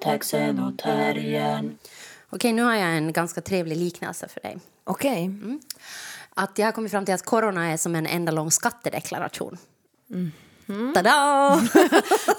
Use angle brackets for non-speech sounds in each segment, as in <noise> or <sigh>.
taxen och terriern. Okej, nu har jag en ganska trevlig liknelse för dig. Okej. Mm. Att jag har kommit fram till att corona är som en enda lång skattedeklaration. Tada! <laughs>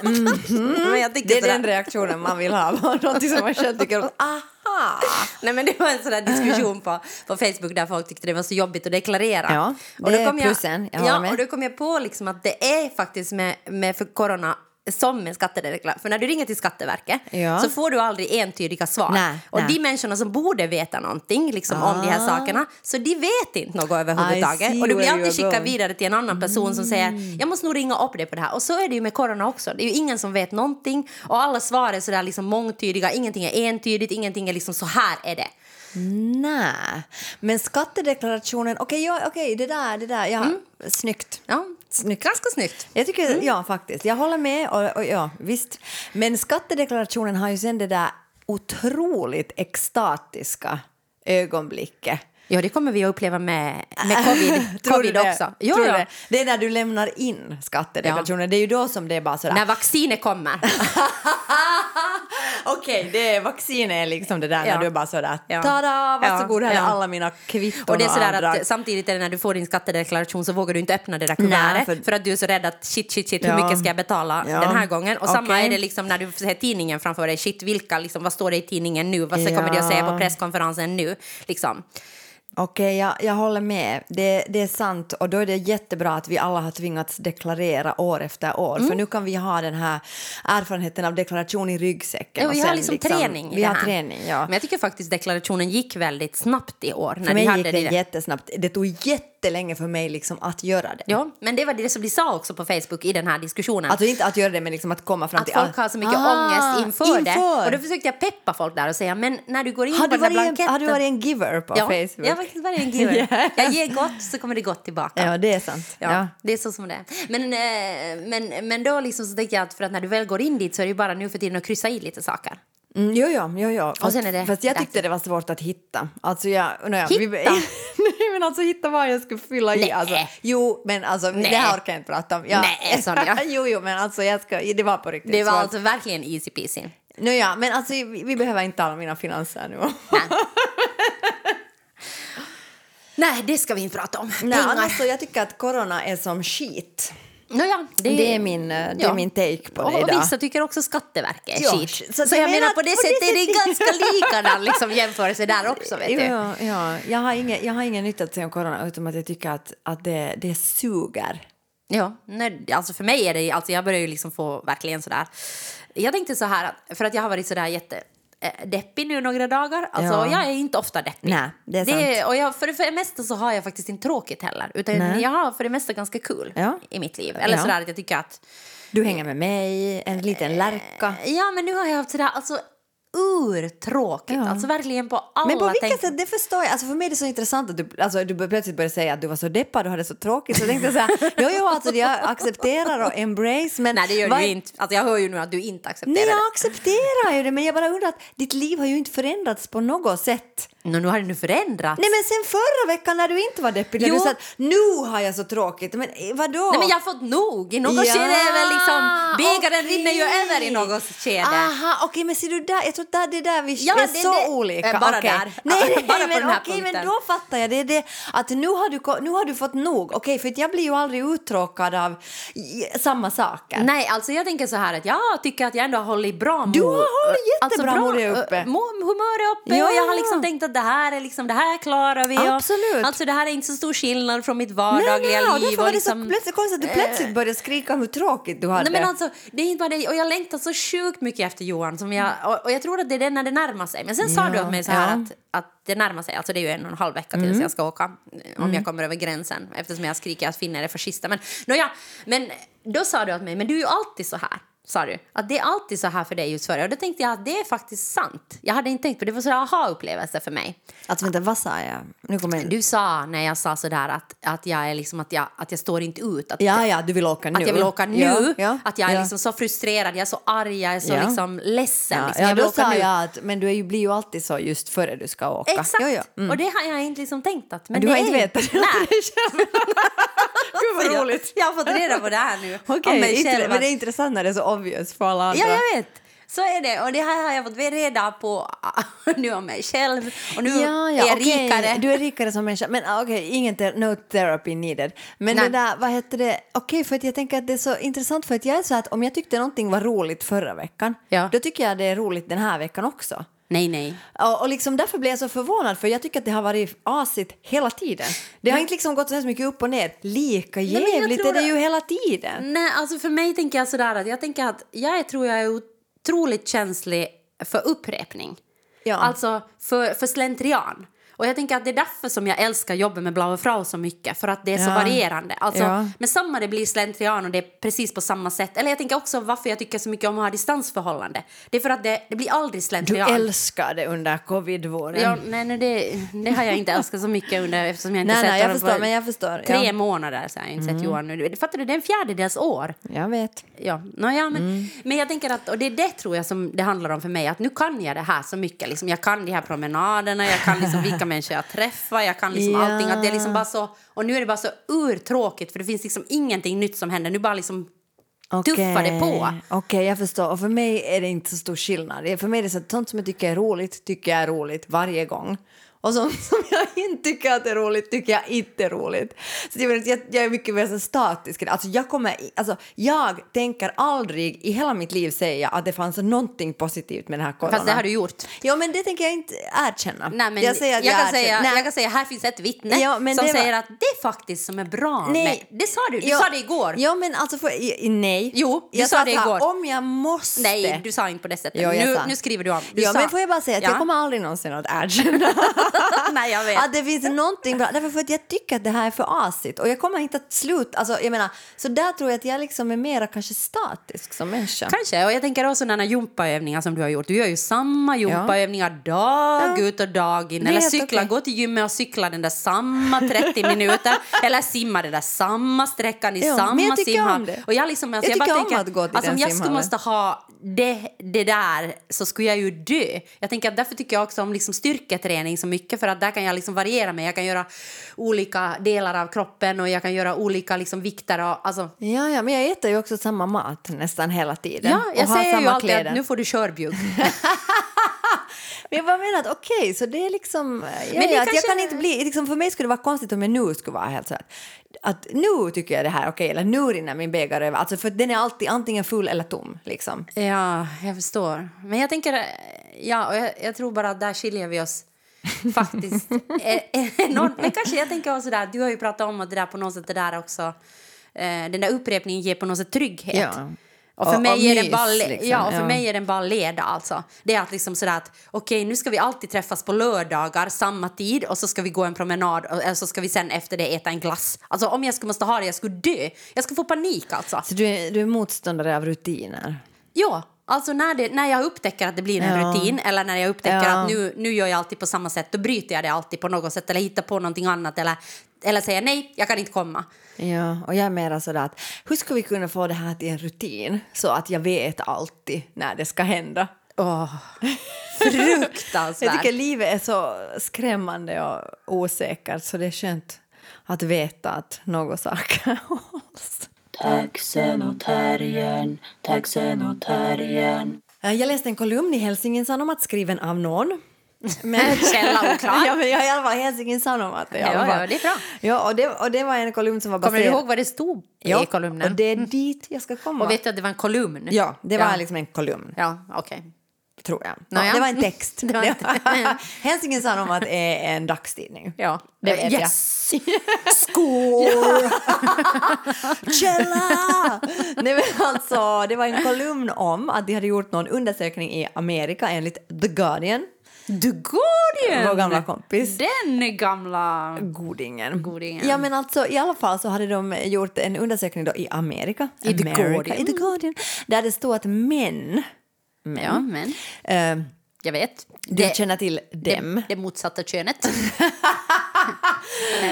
Men jag tycker Det är sådär- den reaktionen man vill ha. <laughs> Någonting som man själv tycker att aha. Nej, men det var en sån där diskussion på, på Facebook där folk tyckte det var så jobbigt att deklarera. Ja, och det då är kom jag, plussen, jag håller ja, med. och då kom jag på liksom att det är faktiskt med, med för corona som en skattedeklaration. För när du ringer till Skatteverket Ja. så får du aldrig entydiga svar. Nej, och nej. de människorna som borde veta någonting liksom, om de här Ah. sakerna, så de vet inte något överhuvudtaget. Och du blir alltid skickad vidare till en annan person som säger Mm. jag måste nog ringa upp dig på det här. Och så är det ju med corona också. Det är ju ingen som vet någonting och alla svar är sådär liksom mångtydiga. Ingenting är entydigt, ingenting är liksom så här är det. Nej, men skattedeklarationen, okej, ja, okej, det där, det där, ja, snyggt. Ja, Snyggt. ganska snyggt. Jag tycker, ja faktiskt, jag håller med och, och ja, visst. Men skattedeklarationen har ju sen det där otroligt extatiska ögonblicket. Ja, det kommer vi att uppleva med, med <laughs> covid, covid också. Jo, Tror ja. det? det är när du lämnar in skattedeklarationen, det är ju då som det är bara sådär. När vaccinet kommer. <laughs> Okej, det är vaccinet är liksom det där Ja. när du är bara sådär Ja. tada, varsågod Ja, här är ja. alla mina kvitton Och det är sådär att samtidigt är det när du får din skattedeklaration så vågar du inte öppna det där kuvertet för... för- att du är så rädd att shit, shit, shit, hur Ja. mycket ska jag betala Ja. den här gången? Och samma Okej. är det liksom när du ser tidningen framför dig, shit, vilka, liksom, vad står det i tidningen nu? Vad kommer de att säga på Ja. presskonferensen nu? Liksom. Okej, jag, jag håller med. Det, det är sant. Och då är det jättebra att vi alla har tvingats deklarera år efter år. Mm. För nu kan vi ha den här erfarenheten av deklaration i ryggsäcken. Ja, vi har sen liksom träning i Vi har träning, ja. Men jag tycker faktiskt deklarationen gick väldigt snabbt i år. När För mig hade gick det det. jättesnabbt. Det tog jättelänge för mig liksom att göra det. Ja, men det var det som de sa också på Facebook i den här diskussionen. Alltså inte att göra det, men liksom att komma fram att till... folk har så mycket Ah, ångest inför, det. inför. Och då försökte jag peppa folk där och säga, men när du går in har, på du den här en, blanketten... har du varit en giver på ja, Facebook? Jag har faktiskt varit en giver. <laughs> Jag ger gott så kommer det gott tillbaka. Ja, det är sant. Ja, Ja. Det är så som det är. Men, eh, men, men då liksom så tänkte jag att för att när du väl går in dit så är det ju bara nu för tiden att kryssa i lite saker. Mm, jo, jo, jo, jo. Fast, är det fast jag tyckte det var svårt att hitta. Alltså jag, nåja, Hitta? Vi, <laughs> nej, men alltså hitta vad jag skulle fylla i. Nej. Alltså, jo, men alltså Nej. det här orkar jag inte prata om. Ja. Nej, Sonja. <laughs> jo, jo, men alltså jag ska, det var på riktigt Det var svårt. alltså verkligen easy peasy. Nåja, men alltså vi, vi behöver inte tala om mina finanser nu. Nej. Nej, det ska vi inte prata om. Nej, Pengar. alltså, jag tycker att corona är som skit. Nåja, Det är min, eh, det är min take på det och, och idag. vissa tycker också Skatteverket är Ja, skit. så Så, jag menar på det det sättet är det ganska <laughs> likadan liksom, jämförelse där också. Vet du. Ja, ja. Jag, har ingen, jag har ingen nytta att säga om corona utom att jag tycker att, att det, det suger. Ja, nej, alltså för mig är det, alltså jag börjar ju liksom få verkligen sådär. Jag tänkte så här, för att jag har varit sådär jätte deppig nu några dagar. Alltså Ja. jag är inte ofta deppig. Nej, det är sant. och jag, för, det, för det mesta så har jag faktiskt inte tråkigt heller. Utan Nej. jag har för det mesta ganska kul Ja. i mitt liv. Eller Ja. sådär att jag tycker att Du hänger med mig, en liten lärka. Ja, men nu har jag haft sådär, alltså urtråkigt. Ja. Alltså verkligen på alla Men på vilket tänk- sätt, det förstår jag. Alltså för mig är det så intressant att du, alltså du plötsligt började säga att du var så deppad och hade så tråkigt. Så jag tänkte så här, jo, jo, alltså jag accepterar och embrace. Men Nej, det gör vad- du inte. Alltså jag hör ju nu att du inte accepterar Nej, det. jag accepterar ju det, men jag bara undrar att ditt liv har ju inte förändrats på något sätt. Nå, nu har det nu förändrats. Nej, men sen förra veckan när du inte var deppig, Jo. du sa att nu har jag så tråkigt. Men eh, vadå? Nej, men jag har fått nog. I något Ja, skede är väl liksom... Bägaren okej. rinner ju över i något skede. Aha, okej, men ser du där, jag tror att det är där vi Ja, är det- så det- olika. eh, bara Okej. där. Nej, nej, bara på <laughs> men okej, men då fattar jag. Det är det att nu har du, nu har du fått nog. Okej, för att jag blir ju aldrig uttråkad av samma saker. Nej, alltså jag tänker så här att jag tycker att jag ändå har hållit bra mod. Du har hållit jättebra bra, modet uppe. må- Humöret uppe Ja, och jag har liksom tänkt att det här är liksom, det här klarar vi. och- Absolut. Alltså det här är inte så stor skillnad från mitt Nej, vardagliga nej, och liv. därför var det liksom, så plötsligt, konstigt att du plötsligt började skrika om hur tråkigt du hade. Nej, men alltså, det är inte bara det. Och jag längtar så sjukt mycket efter Johan. Som jag, och, och jag tror att det är det när det närmar sig. Men sen sa Ja, du åt mig så här ja. Mm. att, att det närmar sig. Alltså det är ju en och en halv vecka tills jag ska åka. Om jag kommer över gränsen. Eftersom jag skriker att finnar är fascister. Men, nåja, men då sa du åt mig, men du är ju alltid så här. Sa du. Att det är alltid så här för dig just före. Och då tänkte jag att det är faktiskt sant. Jag hade inte tänkt på det. Det var så aha-upplevelse för mig. Alltså vänta, vad sa jag? Nu kommer jag... Du sa när jag sa sådär att, att jag är liksom att jag, att jag står inte ut. Att, Ja, ja, du vill åka nu. att jag vill åka nu, Ja, ja, att jag är liksom så frustrerad, jag är så arg, jag är så liksom ledsen. Liksom. ja jag vill då sa nu. jag att men du är ju, blir ju alltid så just före du ska åka. Exakt. Mm. och det har jag inte liksom tänkt att... Men du det har inte vetat Nej, <laughs> Gud vad roligt. jag, jag har fått reda på det här nu. Okej, själv. men det är intressant när det är så obvious för alla andra. Ja, jag vet. Så är det. Och det här har jag fått reda på <laughs> nu om mig själv. Och nu Ja, ja, är jag okej. rikare. Du är rikare som människa. Men okej, ingen te- no therapy needed. Men Nej. det där, vad heter det? Okej, för att jag tänker att det är så intressant för att jag är så att om jag tyckte någonting var roligt förra veckan, Ja. då tycker jag det är roligt den här veckan också. Nej, nej. Och, och liksom därför blir jag så förvånad för jag tycker att det har varit asigt hela tiden. Det har inte liksom gått så hemskt mycket upp och ner. Lika jävligt är det ju hela tiden. Nej, alltså för mig tänker jag sådär att jag tänker att jag tror jag är otroligt känslig för upprepning. Ja. Alltså för, för slentrian. Och jag tänker att det är därför som jag älskar jobbet med Blaue Frau så mycket. För att det är så Ja. varierande. Alltså, Ja. Med samma det blir slentrian och det är precis på samma sätt. Eller jag tänker också varför jag tycker så mycket om att ha distansförhållande. Det är för att det, det blir aldrig Du slentrian. älskar det under covid-våren. Ja, nej, nej, det, det har jag inte älskat så mycket under eftersom jag inte Nej, sett nej, jag förstår, men jag förstår, tre ja. Mm. månader. Så har jag inte sett Johan nu. Fattar du? Det är en fjärdedels år. Jag vet. Ja, no, ja men, Mm. men jag tänker att, och det är det tror jag som det handlar om för mig, att nu kan jag det här så mycket. Liksom, jag kan de här promenaderna, jag kan liksom vilka människor jag träffar, jag kan liksom Ja. allting. Att det är liksom bara så, och nu är det bara så urtråkigt för det finns liksom ingenting nytt som händer. Nu bara liksom tuffa det på. Okej, jag förstår. Och för mig är det inte så stor skillnad. För mig är det så att sånt som jag tycker är roligt, tycker jag är roligt varje gång. Och sånt <laughs> som jag inte tycker att är roligt, tycker jag inte är roligt. Så jag, jag, jag är mycket mer så statisk. Alltså jag, kommer, alltså jag tänker aldrig i hela mitt liv säga att det fanns någonting positivt med den här corona. Fast det har du gjort. Ja, men det tänker jag inte erkänna. Nej, men jag säger att jag, kan erkänner- säga, Nej. jag kan säga här finns ett vittne Ja, som var- säger att det är faktiskt som är bra Nej. med... Det sa du, du Ja, sa det igår. Ja, men alltså, för, nej. Jo, du jag sa det så här, igår. Om jag måste. Nej, du sa inte på det sättet. Jo, jag nu, sa. nu skriver du om. Du ja, sa. men får jag bara säga att Ja. jag kommer aldrig någonsin att erkänna <laughs> <laughs> Nej, jag vet. att det finns någonting bra. Därför för att jag tycker att det här är för asigt och jag kommer inte att sluta. Alltså, jag menar, så där tror jag att jag liksom är mera kanske statisk som människa. Kanske. Och jag tänker också sådana gympaövningar som du har gjort. Du gör ju samma gympaövningar dag Ja. ut och dag in. Eller cykla, okej. gå till gymmet och cykla den där samma 30 minuter. <laughs> Eller simma den där samma sträckan i Ja, samma jag simhall. Och jag, liksom, alltså, Jag bara tycker om tänker att gå till alltså, den Om jag skulle simhallen. måste ha det, det där så skulle jag ju dö. Jag tänker att därför tycker jag också om liksom styrketräning så mycket för att där kan jag liksom variera mig. Jag kan göra olika delar av kroppen och jag kan göra olika liksom vikter och alltså Ja, ja, men jag äter ju också samma mat nästan hela tiden. Ja, jag och har säger ju alltid kläder. att nu får du körbjugg. <laughs> Men jag bara menar att okej, så det är liksom... Ja, Men det ja, att jag kanske- kan inte bli... Liksom för mig skulle det vara konstigt om jag nu skulle vara helt så att, att nu tycker jag det här är okej, eller nu rinner min bägare över. Alltså för den är alltid antingen full eller tom, liksom. Ja, jag förstår. Men jag tänker, eh, ja, och jag, jag tror bara att där skiljer vi oss <laughs> faktiskt eh, enormt. Men kanske jag tänker också där, du har ju pratat om att det där på något sätt, det där också, eh, den där upprepningen ger på något sätt trygghet. Ja. Och för, Och- mig och är det mys, bara, le- liksom, ja, och för ja. mig är den bara leda alltså. Det är att liksom sådär att okej nu ska vi alltid träffas på lördagar samma tid och så ska vi gå en promenad och eller så ska vi sen efter det äta en glass. Alltså om jag skulle måste ha det, jag skulle dö. Jag skulle få panik alltså. Så du är, du är motståndare av rutiner? Ja, alltså när, det, när jag upptäcker att det blir en Ja. rutin eller när jag upptäcker Ja. att nu, nu gör jag alltid på samma sätt, då bryter jag det alltid på något sätt eller hittar på någonting annat eller, eller säger nej, jag kan inte komma. Ja, och jag är mera sådär att hur ska vi kunna få det här till en rutin så att jag vet alltid när det ska hända? <laughs> Jag fruktansvärt. tycker livet är så skrämmande och osäkert så det är skönt att veta att något saker hålls. Taxen och terriern, taxen och terriern. Eh, Jag läste en kolumn i Helsingin Sanomat skriven av någon. Men, <laughs> Källa oklar. <laughs> ja, men jag har i alla fall Helsingin Sanomat. Ja, ja, det är bra. Ja, och det, och det var en kolumn som var Kommer baserad... du ihåg vad det stod ja, i kolumnen? och det är dit jag ska komma. Och vet du att det var en kolumn? Ja, det var Ja. liksom en kolumn, Ja, okej. tror jag. Ja, <laughs> det var en text. Det var inte- Helsingin Sanomat är en dagstidning. Ja, Det vet jag. yes. Skål! Källa! Nej men alltså, det var en kolumn om att de hade gjort någon undersökning i Amerika enligt The Guardian. The Guardian! Vår gamla kompis. Den gamla... Godingen. Godingen. Ja men alltså i alla fall så hade de gjort en undersökning då i Amerika. I The America, Guardian. I The Guardian. Där det stod att män, män Ja, men eh, jag vet. du Det, känner till dem. det, det motsatta könet. <laughs>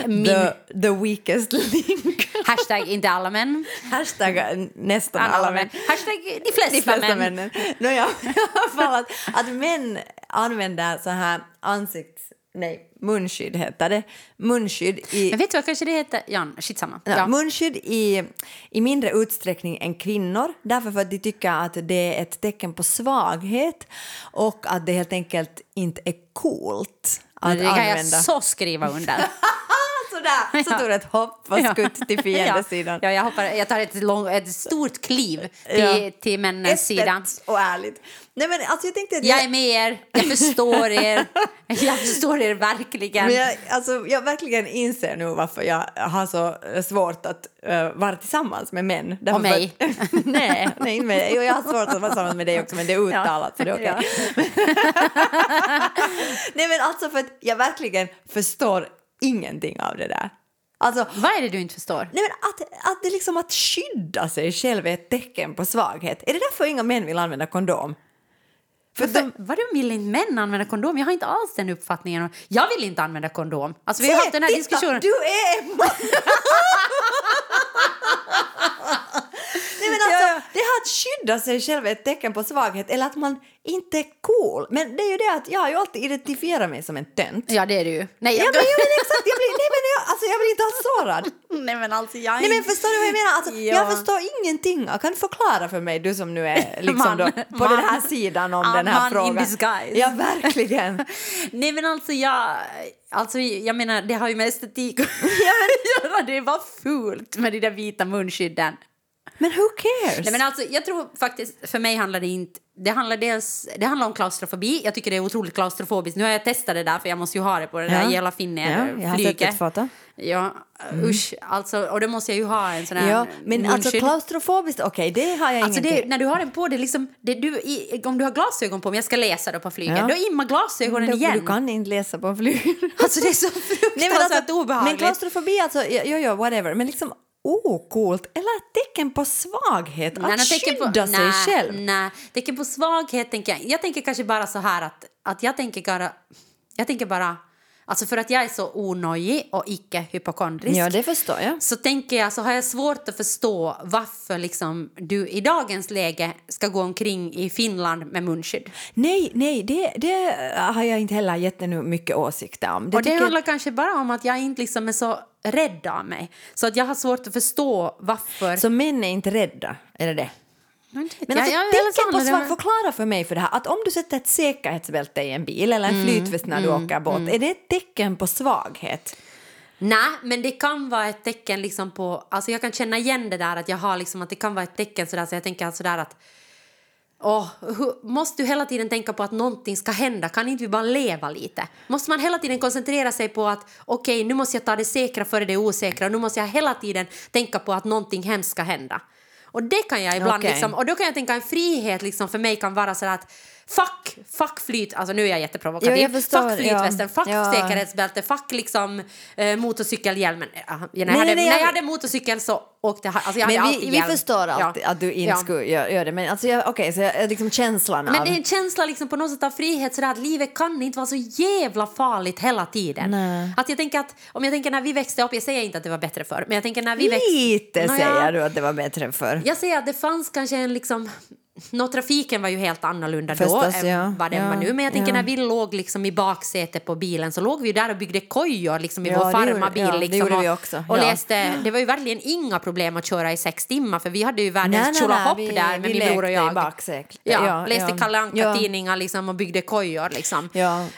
Min The, the weakest link. hashtag inte alla män. Hashtag nästan Alla, alla män. män. Hashtag de flesta, De flesta män. männen. No, ja, <laughs> att, att män använder så här ansikts... nej, munskydd heter det. Munskydd i... Men vet du vad kanske det heter? Jan, skitsamma. Ja, Ja. Munskydd i, i mindre utsträckning än kvinnor, därför för att de tycker att det är ett tecken på svaghet och att det helt enkelt inte är coolt att det kan jag använda. så skriva under. <laughs> Sådär, <laughs> så Ja. tog du ett hopp och skutt till <laughs> fiendesidan. Ja, jag, hoppar, jag tar ett, lång, ett stort kliv till, Ja. till männens sida. Och ärligt. Nej, men alltså, jag tänkte att Jag är med er, jag förstår er. <laughs> Jag förstår er verkligen. Men jag, alltså, jag verkligen inser nu varför jag har så svårt att uh, vara tillsammans med män. Därför Och mig. Att, nej, nej, inte med dig. Jo, jag har svårt att vara tillsammans med dig också, men det är uttalat så det är okej. nej, men alltså för att jag verkligen förstår ingenting av det där. Alltså, Vad är det du inte förstår? Nej, men att, att, det liksom att skydda sig själv är ett tecken på svaghet. Är det därför inga män vill använda kondom? För Varför, vadå vill inte män använda kondom? Jag har inte alls den uppfattningen. Jag vill inte använda kondom. Alltså, vi har haft den här titta, diskussionen. Du är <laughs> man! Nej, men alltså, Ja, ja. Det här att skydda sig själv är ett tecken på svaghet eller att man inte är cool. Men det är ju det att jag har ju alltid identifierat mig som en tönt. Ja, det är du ju. Nej, Ja, jag... men, ja, men exakt, jag blir, nej, men jag, alltså, jag blir inte alls sårad. <laughs> nej men alltså jag är Nej, men förstår du vad jag menar? Alltså, Ja. Jag förstår ingenting. Kan du förklara för mig, du som nu är <laughs> liksom Man. då, på Man. den här sidan om den här man in frågan? disguise. Ja, verkligen. <laughs> Nej men alltså jag, alltså jag menar det har ju med estetik att göra. Det var fult med de där vita munskydden. Men who cares? Nej men alltså jag tror faktiskt, för mig handlar det inte, det handlar dels, det handlar om klaustrofobi. Jag tycker det är otroligt klaustrofobiskt. Nu har jag testat det där för jag måste ju ha det på det där Ja. jävla Ja, jag har sett ett foto. Ja, usch. Alltså, och då måste jag ju ha en sån här Ja, men alltså munskydd. klaustrofobiskt, okej, det har jag Alltså det, ingenting. när du har den på, det är liksom, det, du, i, om du har glasögon på, om jag ska läsa då på flyget, Ja. då immar glasögonen Du- igen. Du kan inte läsa på flyg. Alltså det är så Nej, men, fruktansvärt alltså, men obehagligt. klaustrofobi, alltså, ja, ja, ja, whatever, men liksom ocoolt eller ett tecken på svaghet, Nej, att nej, tecken på- skydda sig nej, själv. Nej, tecken på svaghet tänker jag. Jag tänker kanske bara så här att, att jag tänker bara, jag tänker bara, alltså för att jag är så onojig och icke hypokondrisk. Ja, det förstår jag. så tänker jag så har jag svårt att förstå varför liksom du i dagens läge ska gå omkring i Finland med munskydd. Nej, nej, det, det har jag inte heller jättenu mycket åsikter om. Det och det tycker- handlar kanske bara om att jag inte liksom är så rädd av mig. Så att jag har svårt att förstå varför. Så män är inte rädda, är det det? Men Men alltså, jag- jag- så tecken på om- förklara för mig för det här, att om du sätter ett säkerhetsbälte i en bil eller en flytväst när du åker båt, är det ett tecken på svaghet? Nej, men det kan vara ett tecken liksom på... Alltså jag kan känna igen det där att jag har liksom att det kan vara ett tecken sådär så jag tänker sådär att Åh, hur, måste du hela tiden tänka på att någonting ska hända? Kan inte vi bara leva lite? Måste man hela tiden koncentrera sig på att okej, nu måste jag ta det säkra före det osäkra och nu måste jag hela tiden tänka på att någonting hemskt ska hända? Och det kan jag ibland Okej. liksom, och då kan jag tänka en frihet liksom för mig kan vara så att fuck, fuck flyt, alltså nu är jag jätteprovokativ, Jo, jag förstår, fuck flytvästen, ja. fuck Ja. säkerhetsbälte, fuck liksom eh, motorcykelhjälmen. Ja, när, jag hade, nej, när jag- jag hade motorcykel så åkte jag, alltså jag hade Men alltid vi, vi hjälm. förstår alltid Ja. att du inte Ja. skulle göra, det, men alltså, jag- okej, så jag, liksom känslan Men av... det är en känsla liksom på något sätt av frihet sådär att livet kan inte vara så jävla farligt hela tiden. Nej. Att jag tänker att, om jag tänker när vi växte upp, jag säger inte att det var bättre förr, men jag tänker när vi växte... Lite Nåja, säger du att det var bättre för. Jag säger att det fanns kanske en liksom... Nå, trafiken var ju helt annorlunda Förstås, då än ja. vad den Ja, var nu. Men jag tänker ja. när vi låg liksom i baksätet på bilen så låg vi ju där och byggde kojor liksom i Ja, vår farmabil. ja, liksom, och, Och läste, det var ju verkligen inga problem att köra i sex timmar för vi hade ju Nej, världens nej, nej, tjolahopp vi- där med vi min bror och lekte i jag. baksätet. Ja, läste ja. Kalle. Anka-tidningar liksom och byggde kojor. Liksom.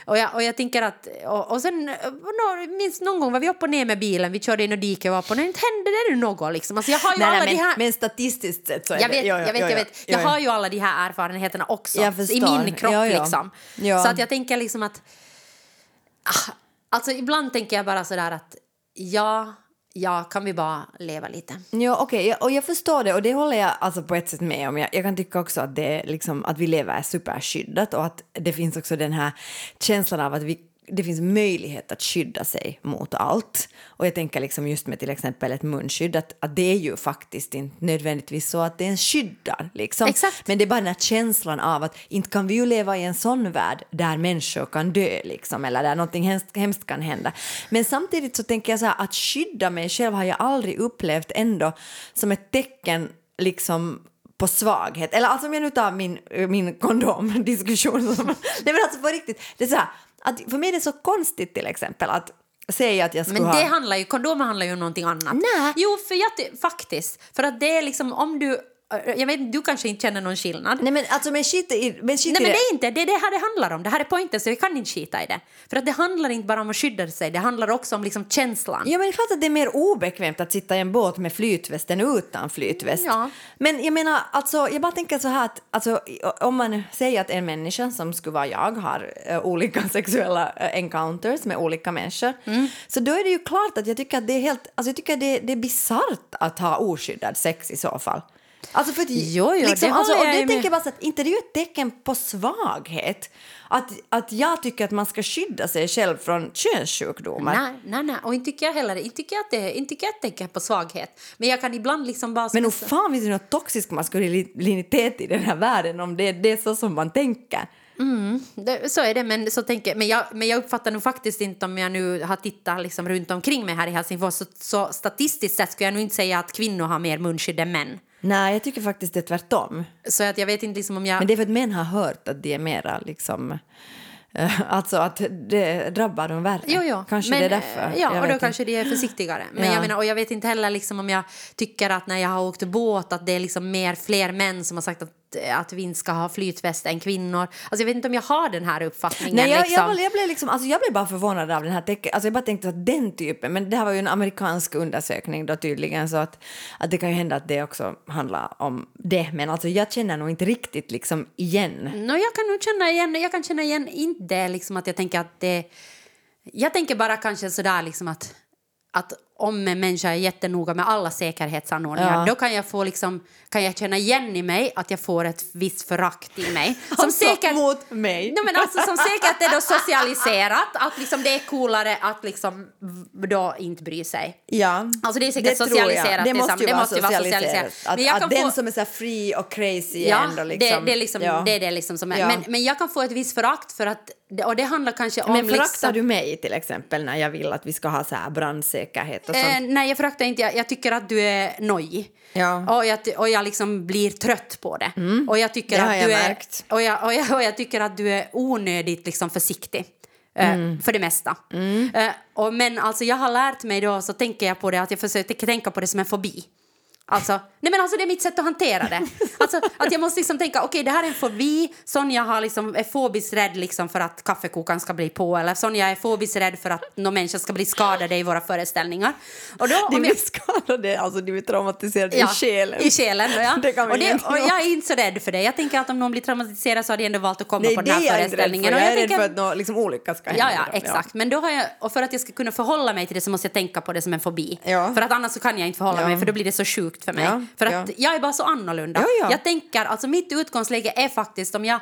Och, jag, och jag tänker att... Och, och sen, nå- minst någon gång var vi upp och ner med bilen, vi körde in och diket och var på, inte hände det nu något liksom. Alltså jag har ju Nej, alla nej, de men, här... men statistiskt sett så är Jag det... vet, ja, ja, jag vet, ja, jag ja. vet. Ja, Jag ja. har ju alla de här erfarenheterna också i min kropp. Ja, ja. Liksom. Ja. Så att jag tänker liksom att... Ah, alltså ibland tänker jag bara sådär att ja, ja, kan vi bara leva lite? Ja, okej, ja, och jag förstår det och det håller jag alltså på ett sätt med om. Jag, jag kan tycka också att, det liksom, att vi lever är superskyddat och att det finns också den här känslan av att vi, det finns möjlighet att skydda sig mot allt. Och jag tänker liksom just med till exempel ett munskydd att, att det är ju faktiskt inte nödvändigtvis så att det ens skyddar. Liksom. Exakt. Men det är bara den här känslan av att inte kan vi ju leva i en sån värld där människor kan dö liksom, eller där någonting hemskt, hemskt kan hända. Men samtidigt så tänker jag så här att skydda mig själv har jag aldrig upplevt ändå som ett tecken liksom på svaghet. Eller alltså om jag nu tar min, min kondomdiskussion. <laughs> Nej men alltså på riktigt, det är så här att för mig är det så konstigt till exempel att säga att jag skulle Men ha... det handlar ju, kondomer handlar ju om någonting annat. Nej. Jo, för jag, faktiskt. För att det är liksom om du... Jag vet du kanske inte känner någon skillnad. Nej men alltså men skit i, men skit Nej men det. är inte det, är det här det handlar om. Det här är poängen så vi kan inte skita i det. För att det handlar inte bara om att skydda sig, det handlar också om liksom känslan. Ja men det är klart att det är mer obekvämt att sitta i en båt med flytväst än utan flytväst. Ja. Men jag menar, alltså, jag bara tänker så här att alltså, om man säger att en människa som skulle vara jag har eh, olika <laughs> sexuella eh, encounters med olika människor Mm. så då är det ju klart att jag tycker att det är helt, alltså jag tycker att det, det är bisarrt att ha oskyddad sex i så fall. Alltså för att, Jo, jo, liksom, det alltså, och det tänker jag bara så att inte det är ju ett tecken på svaghet att, att jag tycker att man ska skydda sig själv från könssjukdomar. Nej, nej, nej. Och inte tycker jag heller inte tycker jag att det, inte tycker jag att tecken på svaghet. Men jag kan ibland liksom bara... Men nog fan finns det något toxisk maskulinitet i den här världen om det, det är så som man tänker. Det, så är det, men, så tänker, men, jag, men jag uppfattar nog faktiskt inte om jag nu har tittat liksom runt omkring mig här i Helsingfors så, så statistiskt sett skulle jag nog inte säga att kvinnor har mer munskydd än män. Nej, jag tycker faktiskt det är tvärtom. Så att jag vet inte liksom om jag... Men det är för att män har hört att de är mera liksom... eh, alltså att det drabbar dem värre. Jo, jo. Kanske men, det är därför. Ja, Jag och då inte. kanske de är försiktigare. Men Ja. jag menar, och jag vet inte heller liksom om jag tycker att när jag har åkt båt att det är liksom mer fler män som har sagt att, att vi inte ska ha flytväst än kvinnor. Alltså jag vet inte om jag har den här uppfattningen. Nej, jag, liksom. jag, jag, blev liksom, alltså jag blev bara förvånad av den här tecken. Alltså jag bara tänkte att den typen, men det här var ju en amerikansk undersökning då tydligen så att, att det kan ju hända att det också handlar om det. Men alltså jag känner nog inte riktigt liksom igen. No, jag kan nog känna igen, jag kan känna igen inte liksom att jag tänker att det... Jag tänker bara kanske sådär liksom att, att om en människa är jättenoga med alla säkerhetsanordningar Ja. då kan jag, få liksom, kan jag känna igen i mig att jag får ett visst förakt i mig. <laughs> Som Alltså, säkert, mot mig. Nej, men alltså, som säkert är då socialiserat, att liksom det är coolare att liksom då inte bry sig. Ja, Alltså det är säkert jag. socialiserat Det måste ju tillsammans. vara Det måste ju vara socialiserat. socialiserat. Att, Men jag att kan den få- som är så free och crazy Ja, ändå liksom... det, det, liksom, ja. det är det liksom som är. Ja. Men, men jag kan få ett visst förakt för att, och det handlar kanske om... Men föraktar liksom, du mig till exempel när jag vill att vi ska ha så här brandsäkerhet sånt? Eh, nej, jag föraktar inte. Jag, jag tycker att du är nojig. Ja. Och, jag, och jag liksom blir trött på det. Och jag tycker det att du är. Och jag, och, jag, och jag tycker att du är onödigt liksom försiktig. eh, Mm. För det mesta. Eh, och, men alltså jag har lärt mig då, så tänker jag på det, att jag försöker tänka på det som en fobi. Alltså, nej men alltså det är mitt sätt att hantera det. Alltså, att jag måste liksom tänka, okej det här är en fobi. Sonja har liksom, är fobiskt rädd liksom för att kaffekokaren ska bli på. Eller Sonja är fobiskt rädd för att någon människa ska bli skadade i våra föreställningar. Och då, De blir jag, skadade, alltså de blir traumatiserade i själen. I själen, ja. Det kan och, det, och jag är inte så rädd för det. Jag tänker att om någon blir traumatiserad så har de ändå valt att komma Nej, på den är här jag rädd föreställningen. Jag Och är rädd tänker- för att någon liksom, olycka ska hända. Ja, ja, exakt. Men då har jag, och för att jag ska kunna förhålla mig till det så måste jag tänka på det som en fobi. Ja. För att annars så kan jag inte förhålla Ja. mig för då blir det så sjukt för mig. Ja, För att ja. jag är bara så annorlunda. Ja, ja. Jag tänker, alltså mitt utgångsläge är faktiskt om jag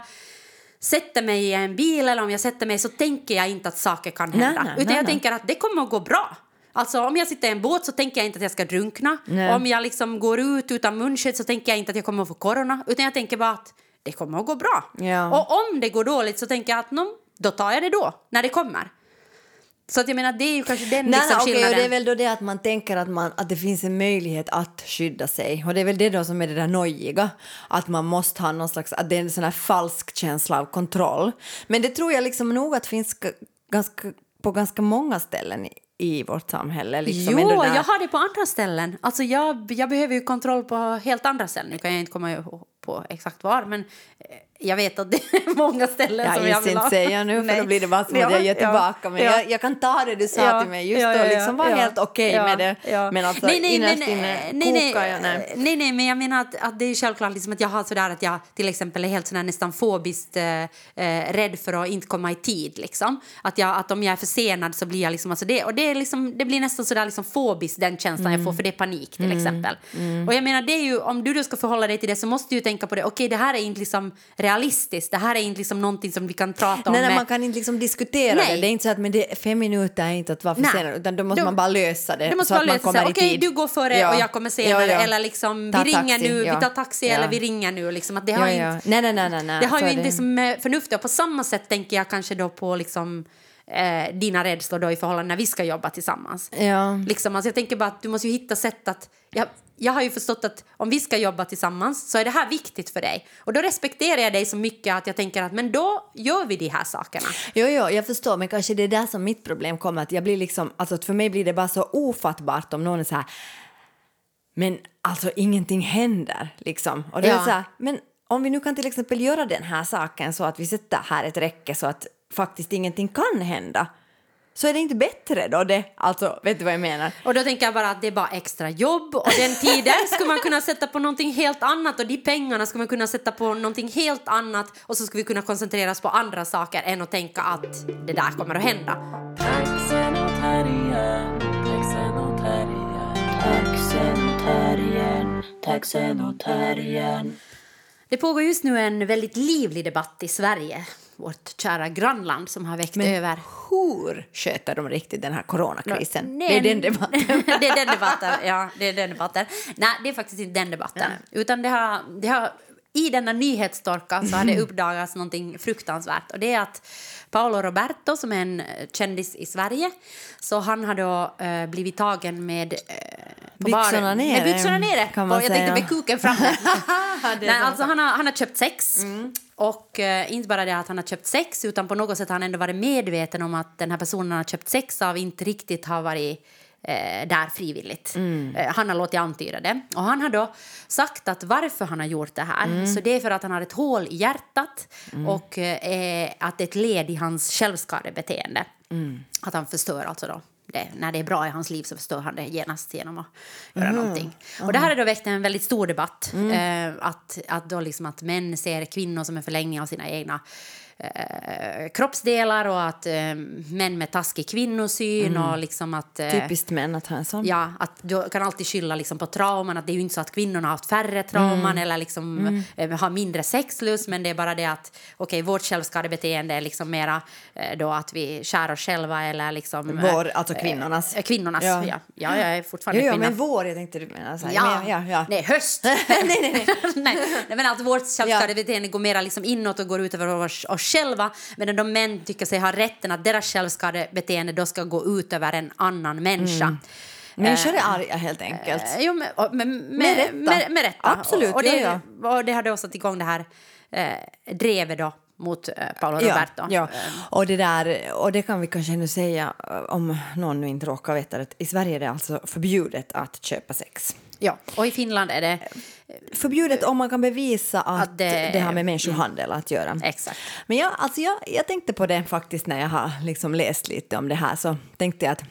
sätter mig i en bil eller om jag sätter mig så tänker jag inte att saker kan hända. nej, utan nej, jag nej. tänker att det kommer att gå bra. Alltså om jag sitter i en båt så tänker jag inte att jag ska drunkna. Om jag liksom går ut utan munskydd så tänker jag inte att jag kommer att få corona. Utan jag tänker bara att det kommer att gå bra. Och om det går dåligt så tänker jag att då tar jag det då, när det kommer. Så att jag menar, det är ju kanske den Nej, liksom nej, okej, och skillnaden. det är väl då det att man tänker att, man, att det finns en möjlighet att skydda sig. Och det är väl det då som är det där nojiga. Att man måste ha någon slags, att det är en sån här falsk känsla av kontroll. Men det tror jag liksom nog att finns ganska, på ganska många ställen i, i vårt samhälle. Liksom Jo, jag har det på andra ställen. Alltså jag, jag behöver ju kontroll på helt andra ställen. Nu kan jag inte komma ihåg på exakt var, men eh, jag vet att det är många ställen Jag som jag vill inte ha. säga nu för Nej. då blir det bara som att Ja, jag ger ja, tillbaka. Men ja. jag, jag kan ta det du sa till mig just ja, då, liksom var helt okej ja, med det. Men alltså nej, nej, innerst men, inne eh, nej, nej, kokar jag. Nej. nej, nej, men jag menar att, att det är självklart liksom att jag har sådär att jag till exempel är helt sådär nästan fobiskt eh, eh, rädd för att inte komma i tid liksom. Att, jag, att om jag är försenad så blir jag liksom, alltså det, och det, är liksom, det blir nästan sådär liksom fobiskt den känslan jag får för det är panik till exempel. Och jag menar det är ju, om du då ska förhålla dig till det så måste du ju tänka på det, okej det här är inte liksom realistiskt, det här är inte liksom någonting som vi kan prata om Nej, nej, man kan inte liksom diskutera Nej. det. Det är inte så att men det, fem minuter är inte att vara Nej. försenad, utan då måste Då- man bara lösa det Du måste bara lösa Okej, du går före Ja. och jag kommer senare. Ja, ja. Eller liksom, Ta vi ringer taxi, nu, vi tar taxi eller vi ringer nu. Liksom, att det har inte. Nej, nej, nej, nej, nej. Det har ju inte det. liksom med förnuft. Och på samma sätt tänker jag kanske då på liksom, eh, dina rädslor då i förhållande när vi ska jobba tillsammans. Ja. Liksom, alltså jag tänker bara att du måste ju hitta sätt att... Jag, jag har ju förstått att om vi ska jobba tillsammans så är det här viktigt för dig. Och då respekterar jag dig så mycket att jag tänker att men då gör vi de här sakerna. Jo, jo, jag förstår, men kanske det är där som mitt problem kommer. Att jag blir liksom, alltså för mig blir det bara så ofattbart om någon är så här, men alltså ingenting händer liksom. Och det Ja. är så här, men om vi nu kan till exempel göra den här saken så att vi sätter här ett räcke så att faktiskt ingenting kan hända. Så är det inte bättre då det? Alltså, vet du vad jag menar? Och då tänker jag bara att det är bara extra jobb och den tiden skulle man kunna sätta på någonting helt annat och de pengarna skulle man kunna sätta på någonting helt annat och så skulle vi kunna koncentrera oss på andra saker än att tänka att det där kommer att hända. Det pågår just nu en väldigt livlig debatt i Sverige, vårt kära grannland som har väckt över... Hur sköter de riktigt den här coronakrisen? Nej, det är den debatten. <laughs> det är den debatten. Ja, det är den debatten. Nej, det är faktiskt inte den debatten. Utan det har, det har, I denna nyhetstorka så har det <clears throat> uppdagats någonting fruktansvärt. Och det är att Paolo Roberto, som är en eh, kändis i Sverige, så han har då eh, blivit tagen med... Eh, på Byxorna baren- nere, Med byxorna nere. kan man och jag tänkte säga. med kuken framme. <laughs> <laughs> Nej, så. alltså han, har, han har köpt sex. Och eh, inte bara det att han har köpt sex utan på något sätt har han ändå varit medveten om att den här personen han har köpt sex av inte riktigt har varit eh, där frivilligt. Eh, han har låtit antyda det. Och han har då sagt att varför han har gjort det här så det är för att han har ett hål i hjärtat och eh, att det är ett led i hans självskadebeteende. Att han förstör alltså då det, när det är bra i hans liv så förstör han det genast genom att göra någonting. Och det här har då väckt en väldigt stor debatt. Eh, att, att, då liksom att män ser kvinnor som en förlängning av sina egna eh, kroppsdelar och att eh, män med taskig kvinnosyn och liksom att... Eh, Typiskt män att ha en sån. Ja, att du kan alltid skylla liksom på trauman. Att det är ju inte så att kvinnorna har haft färre trauman eller liksom, eh, har mindre sexlust. Men det är bara det att okej, vårt självskadebeteende är liksom mera eh, då att vi skär oss själva eller liksom... Vår, alltså kvinnornas. kvinnornas, Ja. ja. ja. jag är fortfarande Jo, jo, kvinna. men vår, jag tänkte du här. Ja. Men, ja, ja. nej, höst! <laughs> nej, nej, <laughs> nej. nej, men att vårt självskadebeteende går mera liksom inåt och går ut över oss själva medan de män tycker sig ha rätten att deras självskadebeteende då ska gå ut över en annan människa. Människor är arga helt enkelt. Eh, jo, men, med, Med rätta. Med, med rätta. Absolut, Och, och, det, ja, och det har då satt igång det här eh, drevet då mot eh, Paolo Ja, Roberto. ja. Och, det där, och det kan vi kanske nu säga eh, om någon nu inte råkar veta det. I Sverige är det alltså förbjudet att köpa sex. Ja. Och i Finland är det Förbjudet om man kan bevisa att, Att det- det, har med människohandel att göra. exakt. Men jag, alltså jag, jag tänkte på det faktiskt när jag har liksom läst lite om det här. Så tänkte jag att,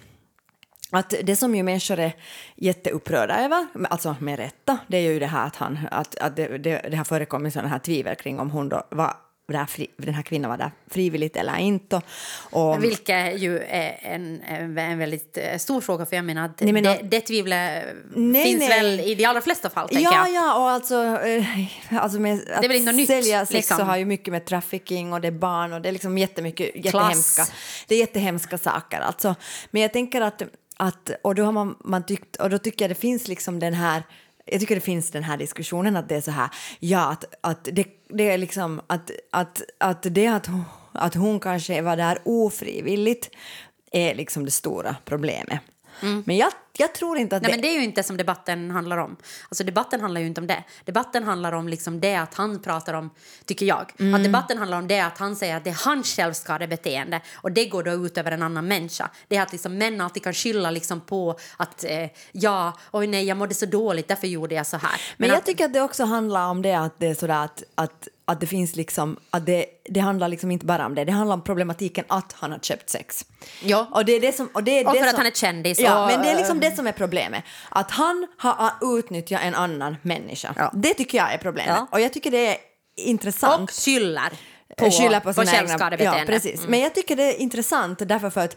att det som ju människor är jätteupprörda över, alltså med rätta, det är ju det här att, han, att, att det, det, det har förekommit sådana här tvivel kring om hon då var där fri, den här kvinnan var där frivilligt eller inte. Och, Vilket ju är en, en, en väldigt eh, stor fråga för jag menar att Nej, men det, att- det tvivlet finns nej. väl i de allra flesta fall Ja, jag. ja, och alltså, eh, alltså med att väl inte något nytt, sälja sex liksom. så har ju mycket med trafficking och det är barn och det är liksom jättemycket jättehemska, det är jättehemska saker alltså. Men jag tänker att, att och då har man, man tyckt, och då tycker jag det finns liksom den här jag tycker det finns den här diskussionen att det är så här, ja att, att det, det är liksom att, att, att det att, hon- att hon kanske var där ofrivilligt är liksom det stora problemet. Men jag, jag tror inte att. Nej, det... men det är ju inte som debatten handlar om. Alltså debatten handlar ju inte om det. Debatten handlar om liksom det att han pratar om, tycker jag. Mm. Att debatten handlar om det att han säger att det är hans självskadebeteende och det går då ut över en annan människa. Det är att liksom män alltid kan skylla liksom på att eh, ja, oj nej, jag mådde så dåligt, därför gjorde jag så här. Men jag att, tycker att det också handlar om det att det är sådär att, att, att det finns liksom, att det, det handlar liksom inte bara om det, det handlar om problematiken att han har köpt sex. Ja. Och det är det som... Och, det är Och det för att som, han är kändis Ja, och- men det är liksom det som är problemet. Att han har utnyttjat en annan människa. Ja. Det tycker jag är problemet. Ja. Och jag tycker det är intressant. och skyller på, skylla på, på sina egna... Ja, precis. Men jag tycker det är intressant därför för att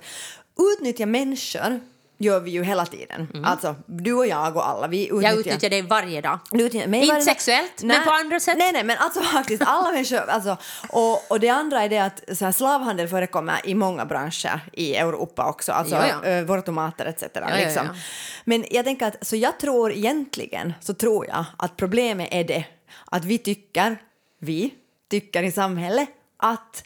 utnyttja människor gör vi ju hela tiden. Alltså, du och jag och alla, vi utnyttjar... Jag utnyttjar det varje dag. Utnyttjar mig Inte varje sexuellt, men Nej. på andra sätt. Nej, nej, men alltså <laughs> faktiskt alla människor. Alltså, och, och det andra är det att så här, slavhandel förekommer i många branscher i Europa också. Alltså ja. eh, våra tomater etc. ja, liksom. ja. Men jag tänker att, så jag tror egentligen, så tror jag att problemet är det att vi tycker, vi tycker i samhället att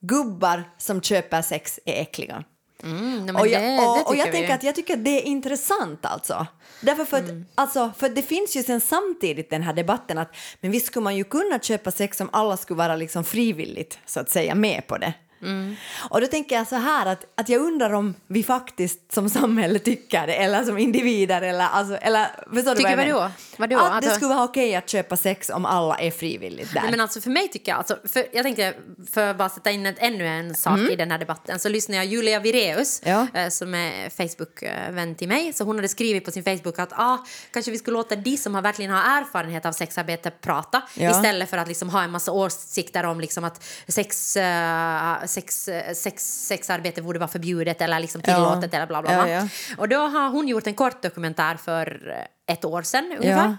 gubbar som köper sex är äckliga. Mm, Och det, jag, det och, och tycker jag tänker att jag tycker att det är intressant alltså. Därför för att, Mm. alltså, för det finns ju sen samtidigt den här debatten att men visst skulle man ju kunna köpa sex om alla skulle vara liksom frivilligt så att säga med på det. Mm. Och då tänker jag så här att, att jag undrar om vi faktiskt som samhälle tycker det eller som individer eller alltså, eller förstår du Tycker vad jag vadå? Vadå? Att det Alltså- skulle vara okej att köpa sex om alla är frivilligt där. Nej, men alltså för mig tycker jag, alltså, för, jag tänkte för att bara sätta in ett, ännu en sak i den här debatten så lyssnade jag Julia Vireus Ja. eh, som är Facebook-vän till mig så hon hade skrivit på sin Facebook att ah, kanske vi skulle låta de som har verkligen har erfarenhet av sexarbete prata Ja. istället för att liksom ha en massa åsikter om liksom att sex, eh, sex, eh, sex, sexarbete borde vara förbjudet eller liksom Ja. tillåtet eller bla bla Ja, bla. ja. Och då har hon gjort en kort dokumentär för ett år sedan ungefär Ja.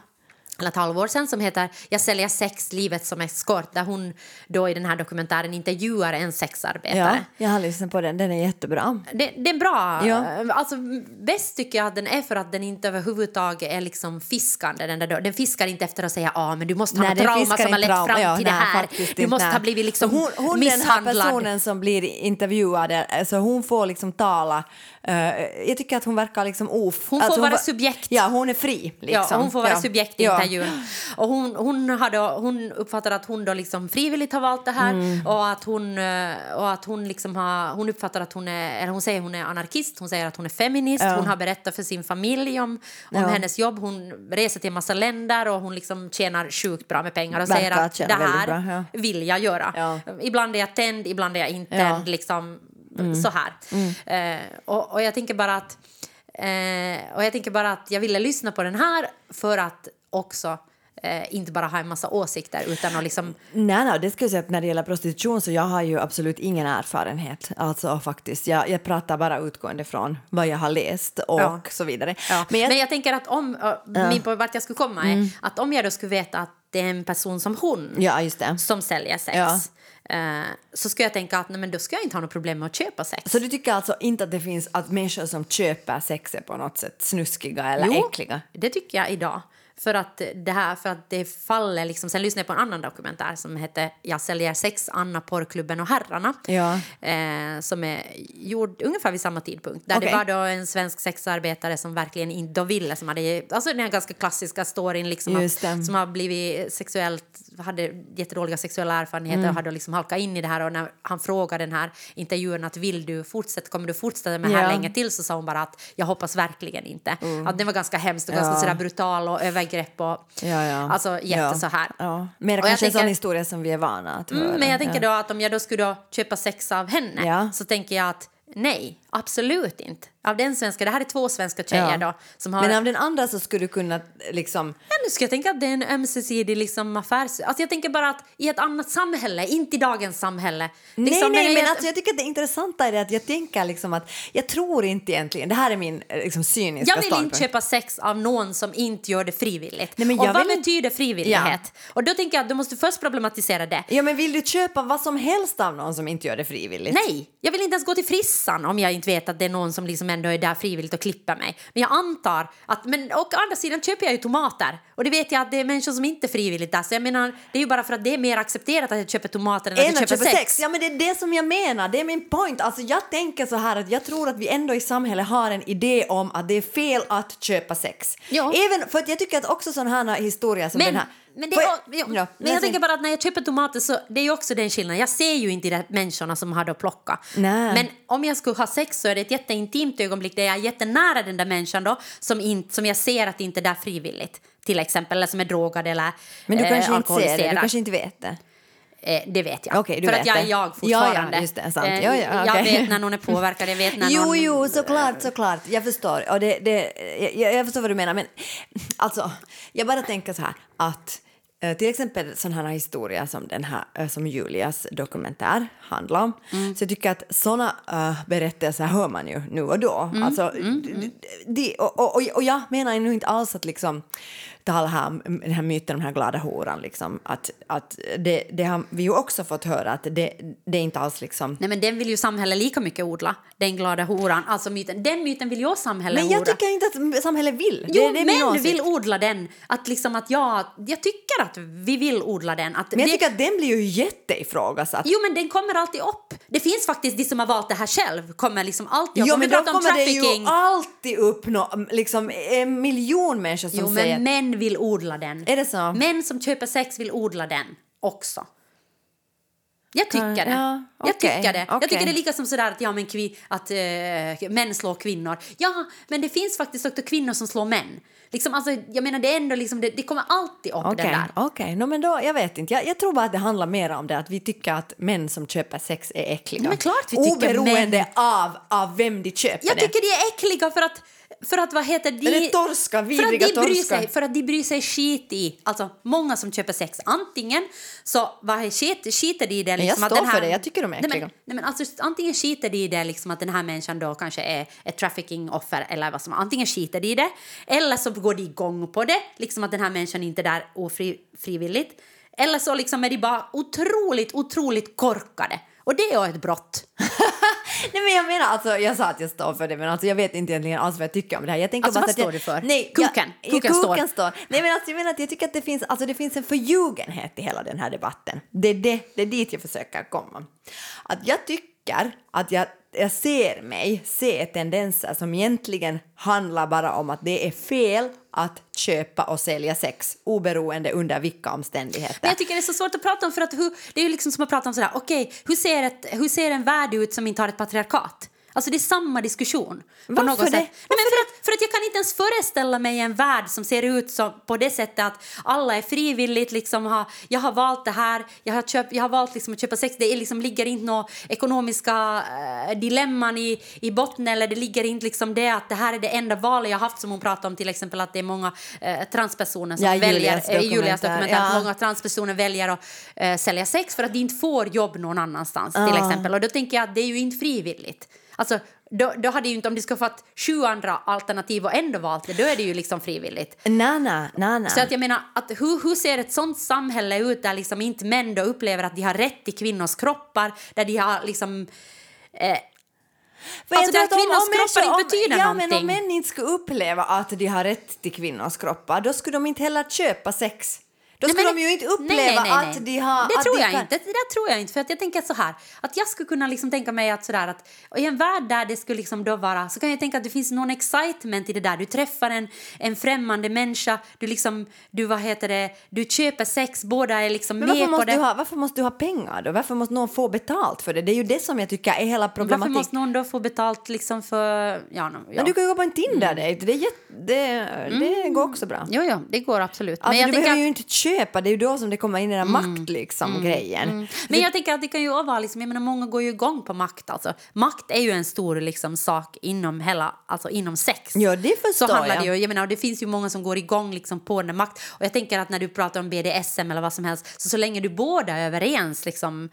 Eller ett halvår sedan som heter Jag säljer sex, livet som eskort där hon då i den här dokumentären intervjuar en ja, sexarbetare. jag har lyssnat på den, den är jättebra. Det, det är bra. Ja. Alltså, bäst tycker jag att den är för att den inte överhuvudtaget är liksom fiskande. Den, där, den fiskar inte efter att säga ah, men du måste ha Nej, trauma som har lett fram Ja, till det nej, här. Du måste nej. ha blivit liksom hon, hon Den här misshandlad. personen som blir intervjuad, alltså hon får liksom tala. eh, jag tycker att hon verkar liksom of... Hon får alltså vara var- subjekt. Ja, hon är fri. Liksom. Ja, hon får vara Ja. subjekt i Ja. Intervjun. Och hon, hon, hade, hon uppfattar att hon då liksom frivilligt har valt det här Mm. och att hon, eh, och att hon, liksom har, hon uppfattar att hon är, eller hon säger hon är anarkist, hon säger att hon är feminist, Ja. hon har berättat för sin familj om, om Ja. hennes jobb, hon reser till en massa länder och hon liksom tjänar sjukt bra med pengar och Verkar säger att det här bra, ja. vill jag göra. Ibland är jag tänd, ibland är jag inte. Mm. tänd, liksom så här. Eh, och, och jag tänker bara att Eh, och jag tänker bara att jag ville lyssna på den här för att också eh, inte bara ha en massa åsikter utan att liksom... Nej, nej, det ska jag säga att när det gäller prostitution så jag har ju absolut ingen erfarenhet. Alltså faktiskt, jag, jag pratar bara utgående från vad jag har läst och Ja. så vidare. Ja. Men jag, tänker att om, uh, min på vart jag skulle komma är att om jag då skulle veta att det är en person som hon ja, som säljer sex Ja. eh, så skulle jag tänka att nej, men då ska jag inte ha något problem med att köpa sex. Så du tycker alltså inte att det finns att människor som köper sex är på något sätt snuskiga eller Jo, äckliga? det tycker jag idag. För att det här, för att det faller liksom... Sen lyssnade jag på en annan dokumentär som hette Jag säljer sex, Anna, porrklubben och herrarna. Ja. Eh, som är gjord ungefär vid samma tidpunkt. Där Okej. det var då en svensk sexarbetare som verkligen inte ville, som hade... Alltså den här ganska klassiska storyn liksom att, som har blivit sexuellt, hade jättedåliga sexuella erfarenheter Mm. och hade liksom halkat in i det här och när han frågade den här intervjun att vill du fortsätta, kommer du fortsätta med det här Ja. länge till så sa hon bara att jag hoppas verkligen inte. Att det var ganska hemskt och ganska Mm. Ja. sådär brutal och övergrepp och Ja, ja. alltså jätte så här. Ja. Och jag kanske en sån tänker- historia som vi är vana att höra. Mm, men jag tänker då att om jag då skulle då köpa sex av henne så tänker jag att nej, absolut inte. Av den svenska, det här är två svenska tjejer Ja. då som har... Men av den andra så skulle du kunna liksom... Ja, nu ska jag tänka att det är en ömsesidig liksom, affärs... Alltså jag tänker bara att i ett annat samhälle, inte i dagens samhälle. nej, Liksom, nej, men jag- alltså, jag tycker att det intressanta är att jag tänker liksom att jag tror inte egentligen, det här är min eh, liksom, cyniska Jag vill inte ståndpunkt. köpa sex av någon som inte gör det frivilligt. Nej, men och jag vad vill inte- betyder frivillighet? Och då tänker jag att du måste först problematisera det. Ja, men vill du köpa vad som helst av någon som inte gör det frivilligt? Nej, jag vill inte ens gå till frissan om jag inte vet att det är någon som liksom ändå är där frivilligt och klipper mig. Men jag antar att, men och å andra sidan köper jag ju tomater och det vet jag att det är människor som inte är frivilligt där. Så jag menar, det är ju bara för att det är mer accepterat att jag köper tomater än att jag köper sex. sex. Ja, men det är det som jag menar. Det är min point. Alltså, jag tänker så här att jag tror att vi ändå i samhället har en idé om att det är fel att köpa sex. Ja. Även för att jag tycker att också sådana här historier som Men, den här... men, det jag- ja, men jag tänker bara att när jag köper tomater så det är ju också den skillnaden. Jag ser ju inte de människorna som har plockat. Nej. Men om jag skulle ha sex så är det ett jätteintimt ögonblick där jag är jättenära den där människan då som, inte, som jag ser att det inte är där frivilligt. Till exempel, eller som är drogad eller Men du eh, kanske inte ser det, du kanske inte vet det. Eh, det vet jag. Du För att jag är jag Ja, ja, fortfarande. just det, sant. Eh, Ja, ja, Jag okej. vet när någon är påverkad, jag vet när Jo, någon... jo, såklart, såklart. Jag förstår. Och det, det, jag, jag förstår vad du menar. Men alltså, jag bara tänker så här att eh, till exempel sådana här historier som den här eh, som Julias dokumentär handlar om. Mm. Så jag tycker att sådana uh, berättelser hör man ju nu och då. Mm, Alltså, d- de, och, och, och, och jag menar nu inte alls att liksom tala här om den här myten om den här glada horan liksom att, att det, det har vi ju också fått höra att det, det är inte alls liksom Nej, men den vill ju samhället lika mycket odla. Den glada horan. Alltså myten. Den myten vill ju samhället Men jag odla. tycker inte att samhället vill. Jo, det, det män vill odla den. Att liksom att jag, jag tycker att vi vill odla den. Att Men jag det, tycker att den blir ju jätteifrågasatt. Jo, men den kommer alltid upp. Det finns faktiskt de som har valt det här själv, kommer liksom alltid upp. Jo, men då kommer det ju alltid upp liksom, en miljon människor som Jo, men säger... män vill odla den. Är det så? Män som köper sex vill odla den också. Jag tycker det. ja, jag okej, tycker det. Jag okej. tycker det är lika som sådär att, ja, men kvi, att eh, män slår kvinnor. Ja, men det finns faktiskt också kvinnor som slår män. Liksom, alltså, jag menar, det, är ändå liksom, det, det kommer alltid upp Okej, den där. okej. No, men då, jag vet inte. Jag, jag tror bara att det handlar mer om det att vi tycker att män som köper sex är äckliga. Men klart vi tycker Oberoende män- av, av vem de köper Jag det. tycker de är äckliga för att, för att vad heter de... Det torska? för Vidriga att de bryr torska? sig, För att de bryr sig skit i, alltså många som köper sex, antingen så vad skit, skiter de i det jag liksom att står den här, för det, jag tycker de är nej, men, äckliga. nej, men alltså antingen skiter de i det liksom att den här människan då kanske är ett trafficking-offer eller vad som antingen skiter de i det eller så går de igång på det, liksom att den här människan inte är där ofrivilligt eller så liksom är de bara otroligt, otroligt korkade. Och det är ju ett brott. <laughs> <laughs> Nej men jag menar alltså, jag sa att jag står för det men alltså jag vet inte egentligen alls vad jag tycker om det här. Jag tänker Alltså, bara vad att jag, står du för? Nej, Kuken. Jag, Kuken står. kuken står. Nej men alltså jag menar att jag tycker att det finns, alltså det finns en förljugenhet i hela den här debatten. Det är, det, det är dit jag försöker komma. Att jag tycker att jag, jag ser mig se tendenser som egentligen handlar bara om att det är fel att köpa och sälja sex oberoende under vilka omständigheter. Men jag tycker det är så svårt att prata om för att hur, det är ju liksom som att prata om sådär, okej, okay, hur, ser ett, hur ser en värld ut som inte har ett patriarkat? Alltså det är samma diskussion. På Varför något det? sätt. Nej, men för, att, för att jag kan inte ens föreställa mig en värld som ser ut som, på det sättet att alla är frivilligt liksom har, jag har valt det här, jag har, köpt, jag har valt liksom att köpa sex, det är liksom, ligger inte några ekonomiska eh, dilemman i, i botten eller det ligger inte liksom det att det här är det enda valet jag har haft som hon pratar om till exempel att det är många eh, transpersoner som Ja, väljer, Julias eh, Julias dokumentär, att ja. många transpersoner väljer att eh, sälja sex för att de inte får jobb någon annanstans till Ja. exempel. Och då tänker jag att det är ju inte frivilligt. Alltså, då, då hade ju inte, om de skulle fått sju andra alternativ och ändå valt det, då är det ju liksom frivilligt. Nej, nej. Så att jag menar, att hur, hur ser ett sånt samhälle ut där liksom inte män då upplever att de har rätt till kvinnors kroppar, där de har liksom... Eh, För Alltså, där kvinnors människor- kroppar inte betyder ja, men om någonting. män inte skulle uppleva att de har rätt till kvinnors kroppar, då skulle de inte heller köpa sex. Då Nej, skulle men de det- ju inte nej, uppleva nej, nej, att nej. de har... Det tror de jag kan- inte. Det tror jag inte. För att jag tänker så här, att jag skulle kunna liksom tänka mig att sådär att i en värld där det skulle liksom då vara, så kan jag tänka att det finns någon excitement i det där. Du träffar en, en främmande människa, du liksom, du vad heter det, du köper sex, båda är liksom Men varför med på det. ha, varför måste du ha pengar då? Varför måste någon få betalt för det? Det är ju det som jag tycker är hela Varför problematiken. måste någon då få betalt liksom för, ja, no, ja. Men du kan ju gå på en Tinder-dejt, det, är jätte, det, det går också bra. Jo, jo, det går absolut. Alltså, jag du behöver att- ju inte köpa, det är ju då som det kommer in den där makt liksom, grejen. Men jag tänker att det kan ju vara liksom, jag menar många går ju igång på makt alltså. Makt är ju en stor liksom sak inom hela, alltså inom sex. Ja, det förstår så handlar jag. Det, ju, jag menar, och det finns ju många som går igång liksom på den makt. Och jag tänker att när du pratar om BDSM eller vad som helst, så så länge du båda är överens liksom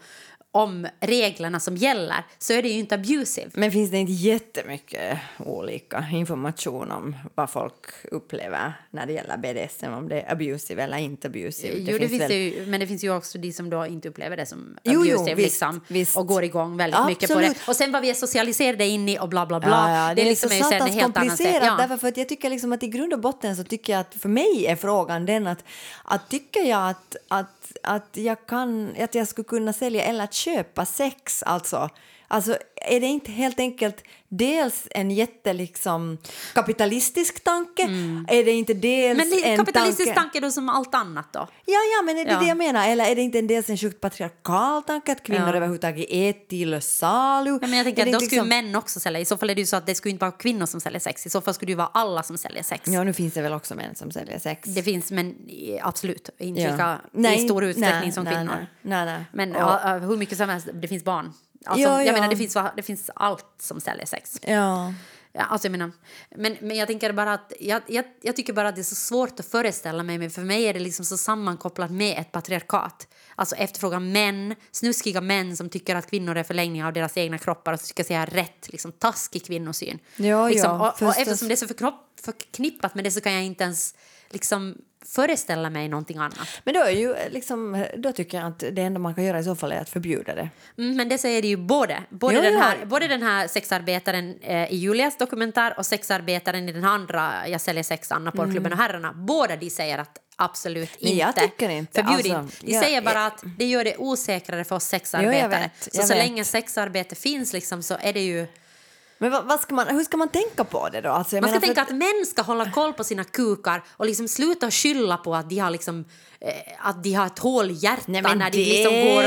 om reglerna som gäller så är det ju inte abusive. Men finns det inte jättemycket olika information om vad folk upplever när det gäller BDSM, om det är abusive eller inte abusive? jo, det finns väl- det ju, men det finns ju också de som då inte upplever det som Jo, jo, abusive visst, liksom, visst. och går igång väldigt mycket på Absolut. det. Och sen vad vi är socialiserade in i och bla bla bla. Ja, ja, det, är liksom så satans helt komplicerat Ja. därför för att jag tycker liksom att i grund och botten så tycker jag att för mig är frågan den att, att tycker jag att, att, att jag kan, att jag skulle kunna sälja eller köpa sex alltså. Alltså, är det inte helt enkelt dels en jätte liksom, kapitalistisk tanke? Är det inte dels Mm. Men en kapitalistisk tanke... tanke då som allt annat då? Ja, ja, men är det Ja. det jag menar? Eller är det inte en dels en sjukt patriarkal tanke att kvinnor Ja. överhuvudtaget är till salu? Ja, men jag tänker att då inte skulle liksom- män också sälja. I så fall är det ju så att det skulle inte vara kvinnor som säljer sex. I så fall skulle det ju vara alla som säljer sex. Ja, nu finns det väl också män som säljer sex. Det finns, men absolut inte Ja. lika Nej, i stor utsträckning nej, som nej, kvinnor. nej, nej. Men Och- hur mycket som helst, det finns barn. Alltså, Ja, Jag ja. menar, det finns, det finns allt som säljer sex. Ja. Ja, alltså jag menar, men, men jag tänker bara att jag, jag, jag tycker bara att det är så svårt att föreställa mig men för mig är det liksom så sammankopplat med ett patriarkat. Alltså efterfrågan män, snuskiga män som tycker att kvinnor är förlängningar av deras egna kroppar och så tycker jag säga rätt, liksom taskig kvinnosyn. Ja, liksom, ja, och, och eftersom det är så förknippat med det så kan jag inte ens liksom föreställa mig någonting annat. Men då, är ju liksom, då tycker jag att det enda man kan göra i så fall är att förbjuda det. Mm, men det säger det ju både. Både, Jo, den, ja. här, både den här sexarbetaren eh, i Julias dokumentär och sexarbetaren i den andra Jag säljer sex, Anna, porrklubben Mm. och herrarna. Båda de säger att, absolut inte. jag tycker inte. Förbjud Alltså, inte. Vi jag- säger bara att det gör det osäkrare för oss Jo, sexarbetare. jag vet, så jag så vet. länge sexarbete finns liksom, så är det ju... Men vad, vad ska man, hur ska man tänka på det då? Alltså, Man ska tänka att män ska hålla koll på sina kukar och liksom sluta skylla på att de har, liksom, eh, att de har ett hål i hjärtat när de liksom går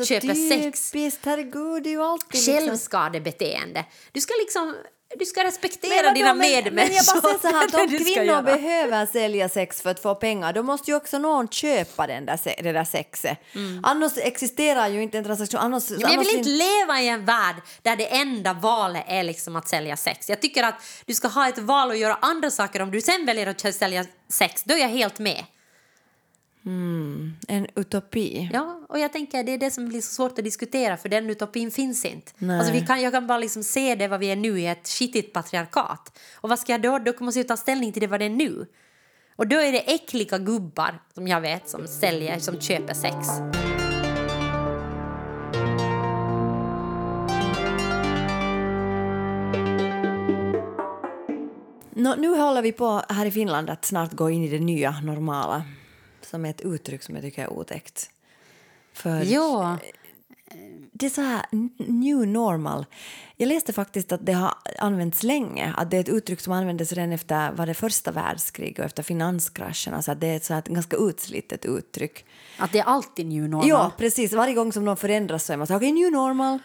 och köper sex. herregud, det är ju alltid liksom... Självskadebeteende. Du ska liksom du ska respektera dina medmänniskor. Men jag bara säger så här, <laughs> att Det är om kvinnor behöver sälja sex för att få pengar, då måste ju också någon köpa den där, det där sexet. Annars existerar ju inte en transaktion. Annars, Mm. Men jag annars vill inte leva i en värld där det enda valet är liksom att sälja sex. Jag tycker att du ska ha ett val att göra andra saker. Om du sen väljer att sälja sex, då är jag helt med. En utopi. Ja, och jag tänker det är det som blir så svårt att diskutera för den utopin finns inte. Nej. Alltså, vi kan, jag kan bara liksom se det vad vi är nu i ett skitigt patriarkat. Och vad ska jag då? Då måste jag ta ställning till det vad det är nu. Och då är det äckliga gubbar som jag vet som säljer, som köper sex. Nå, nu håller vi på här i Finland att snart gå in i det nya normala. Som är ett uttryck som jag tycker är otäckt. För Ja, det är så här, new normal. Jag läste faktiskt att det har använts länge. Att det är ett uttryck som användes redan efter var det första världskriget och efter finanskraschen. Alltså det är ett, så här, ett ganska utslitet uttryck. att det är alltid new normal. Ja, precis. Varje gång som någon förändras så är man så här, okej, new normal.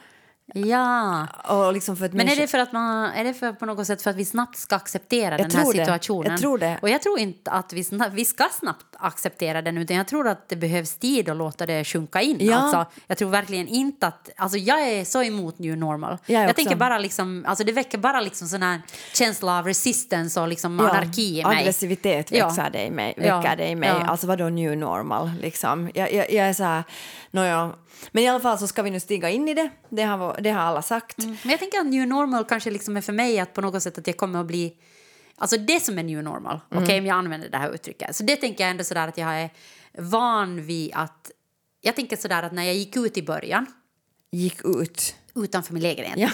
Ja. Och liksom för att Men är det för att man, är det för på något sätt för att vi snabbt ska acceptera den här tror det. situationen? Jag tror det. Och jag tror inte att vi, sna- vi ska snabbt acceptera den utan jag tror att det behövs tid att låta det sjunka in. Ja. Alltså, jag tror verkligen inte att, alltså jag är så emot new normal. Jag Jag, tänker bara liksom, alltså det väcker bara liksom sån här känsla av resistance och liksom anarki i mig. Aggressivitet Ja. det i mig, Ja. väcker det i mig. Ja. Alltså vadå new normal liksom? Jag, jag, jag är så här, nåja. Men i alla fall så ska vi nu stiga in i det. Det har, det har alla sagt. Men jag tänker att new normal kanske liksom är för mig att på något sätt att jag kommer att bli... Alltså det som är new normal, Mm. okej om jag använder det här uttrycket. Så det tänker jag ändå sådär att jag är van vid att... Jag tänker sådär att när jag gick ut i början, Gick ut. Utanför min lägenhet, Ja.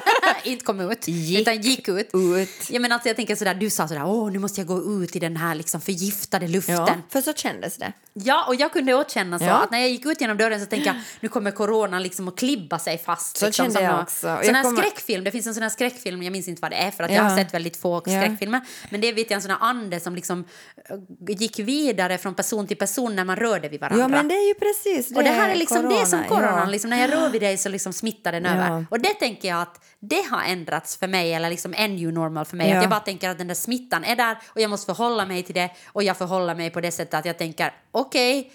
<laughs> inte kom ut, Gick utan gick ut. Ut. Ja, men alltså jag tänker sådär, du sa sådär, åh nu måste jag gå ut i den här liksom förgiftade luften. Ja, för så kändes det. Ja, och jag kunde också känna så Ja. att när jag gick ut genom dörren så tänkte jag nu kommer corona liksom att klibba sig fast. Så liksom, kände jag också. Sån Jag här kommer- skräckfilm, det finns en sån här skräckfilm, jag minns inte vad det är för att Ja. jag har sett väldigt få skräckfilmer. Men det vet jag en sån här ande som liksom eh, gick vidare från person till person när man rörde vid varandra. Ja, men det är ju precis det. och det här är liksom det som coronan, liksom, när jag rör vid dig så liksom smittar den Ja. över. Och det tänker jag att det har ändrats för mig, eller liksom en new normal för mig. Ja. Att jag bara tänker att den där smittan är där och jag måste förhålla mig till det och jag förhåller mig på det sättet att jag tänker okej,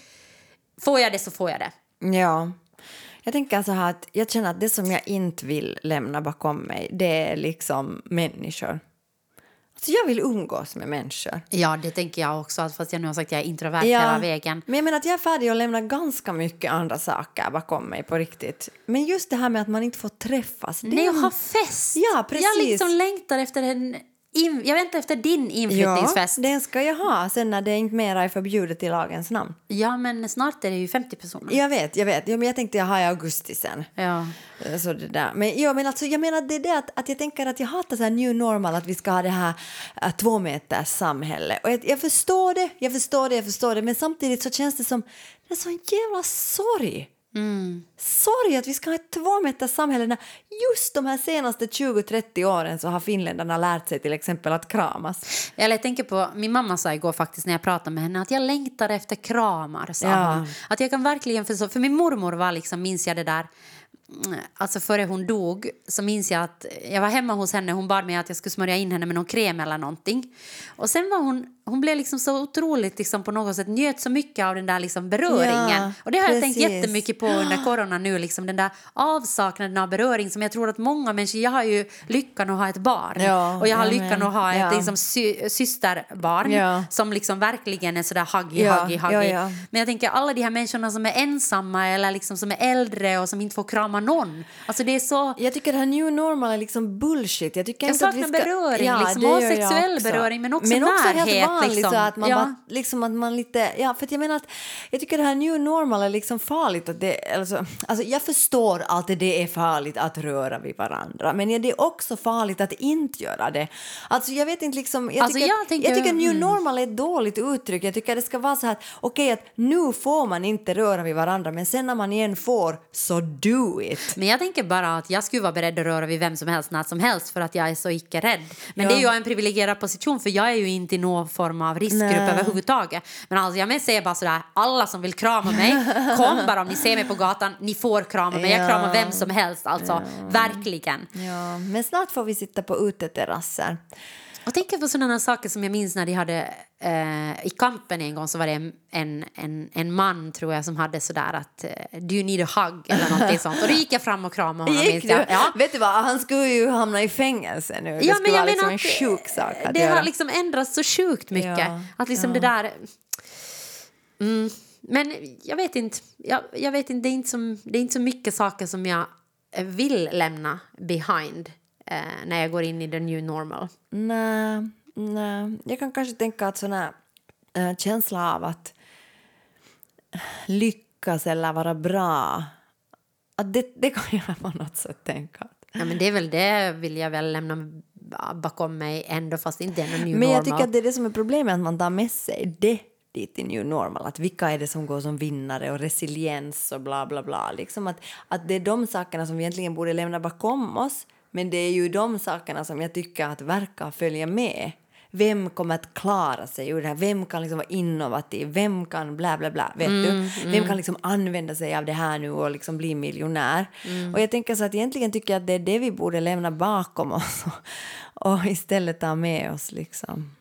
får jag det så får jag det. Ja. Jag tänker så här att jag känner att det som jag inte vill lämna bakom mig, det är liksom människor. Alltså jag vill umgås med människor. Ja, det tänker jag också, fast jag nu har sagt att jag är introvert hela vägen. Men jag menar att jag är färdig att lämna ganska mycket andra saker bakom mig på riktigt. Men just det här med att man inte får träffas. Nej, och ha fest! Ja, precis. Jag liksom längtar efter en... In, jag väntar efter din Ja, inflyttningsfest. Ja, den ska jag ha sen när det inte mera är förbjudet i lagens namn. men snart är det ju 50 personer. Jag vet, jag vet. Ja, men jag tänkte jag har i augusti sen. Ja. Så det där. Men, ja, men alltså, jag menar det är det att, att jag tänker att jag hatar så här new normal, att vi ska ha det här äh, två meters samhälle. Och jag, jag förstår det, jag förstår det, jag förstår det, men samtidigt så känns det som det är så en jävla sorg. Sorg att vi ska ha ett två meters samhälle när just de här senaste 20-30 åren så har finländarna lärt sig till exempel att kramas. Eller jag tänker på, min mamma sa igår faktiskt när jag pratade med henne att jag längtar efter kramar. Sa Ja. Att jag kan verkligen förstå, för min mormor var liksom, minns jag det där, mm, alltså före hon dog så minns jag att jag var hemma hos henne, hon bad mig att jag skulle smörja in henne med någon kräm eller någonting. Och sen var hon, hon blev liksom så otroligt liksom på något sätt, njöt så mycket av den där liksom beröringen. Ja, och det har jag tänkt precis. jättemycket på under corona nu, liksom den där avsaknaden av beröring som jag tror att många människor, jag har ju lyckan att ha ett barn Ja, och jag har lyckan men, att ha ett ja. liksom, sy systerbarn Ja. som liksom verkligen är sådär huggy, Ja, huggy, huggy. Men jag tänker alla de här människorna som är ensamma eller liksom som är äldre och som inte får krama någon. Alltså det är så... Jag tycker det här new normal är liksom bullshit. Jag, tycker Jag inte att vi saknar ska... beröring, liksom, det sexuell också. beröring, men också men också närhet, helt vanligt liksom. så att man Ja. bara, liksom att man lite, ja för jag menar att jag tycker det här new normal är liksom farligt att det, alltså, alltså jag förstår att det är farligt att röra vid varandra, men det är också farligt att inte göra det. Alltså jag vet inte liksom, jag Alltså, tycker, jag tänker- jag tycker new mm. normal är ett dåligt uttryck. Jag tycker det ska vara så här, okej att nu får man inte röra vid varandra, men sen när man igen får, så do it. Men jag tänker bara att jag skulle vara beredd att röra vid vem som helst när som helst för att jag är så icke rädd. Men Ja. det är ju en privilegierad position för jag är ju inte i någon form av riskgrupp Nej. överhuvudtaget. Men alltså jag säger bara sådär, alla som vill krama mig, kom bara om ni ser mig på gatan, ni får krama mig. Jag Ja. kramar vem som helst, alltså verkligen. Ja, men snart får vi sitta på uteterrasser. Och tänk på sådana saker som jag minns när de hade eh, i kampen en gång så var det en, en, en, en man tror jag som hade sådär att eh, do you need a hug eller någonting sånt. Och då gick jag fram och kramade honom. Gick minns. Ja. Vet du vad, han skulle ju hamna i fängelse nu. Det Ja, skulle men jag vara liksom en sjuk sak att det göra. har liksom ändrats så sjukt mycket. Ja, Att liksom det där... Mm, men jag vet inte. Jag, jag vet inte det, är inte som, det är inte så mycket saker som jag vill lämna behind eh, när jag går in i the new normal. Nej, nej. Jag kan kanske tänka att sån här äh, känsla av att lyckas eller vara bra, att det, det kan jag <laughs> på något sätt tänka. Ja, men det är väl det vill jag väl lämna bakom mig ändå fast inte är new Men jag normal. tycker att det är det som är problemet, att man tar med sig det dit i new normal. Att vilka är det som går som vinnare och resiliens och bla bla bla. Liksom att, att det är de sakerna som vi egentligen borde lämna bakom oss. Men det är ju de sakerna som jag tycker att verkar följa med. Vem kommer att klara sig ur det här? Vem kan liksom vara innovativ? Vem kan bla bla bla? Vet du? Vem kan liksom använda sig av det här nu och liksom bli miljonär? Och jag tänker så att egentligen tycker jag att det är det vi borde lämna bakom oss och, och istället ta med oss liksom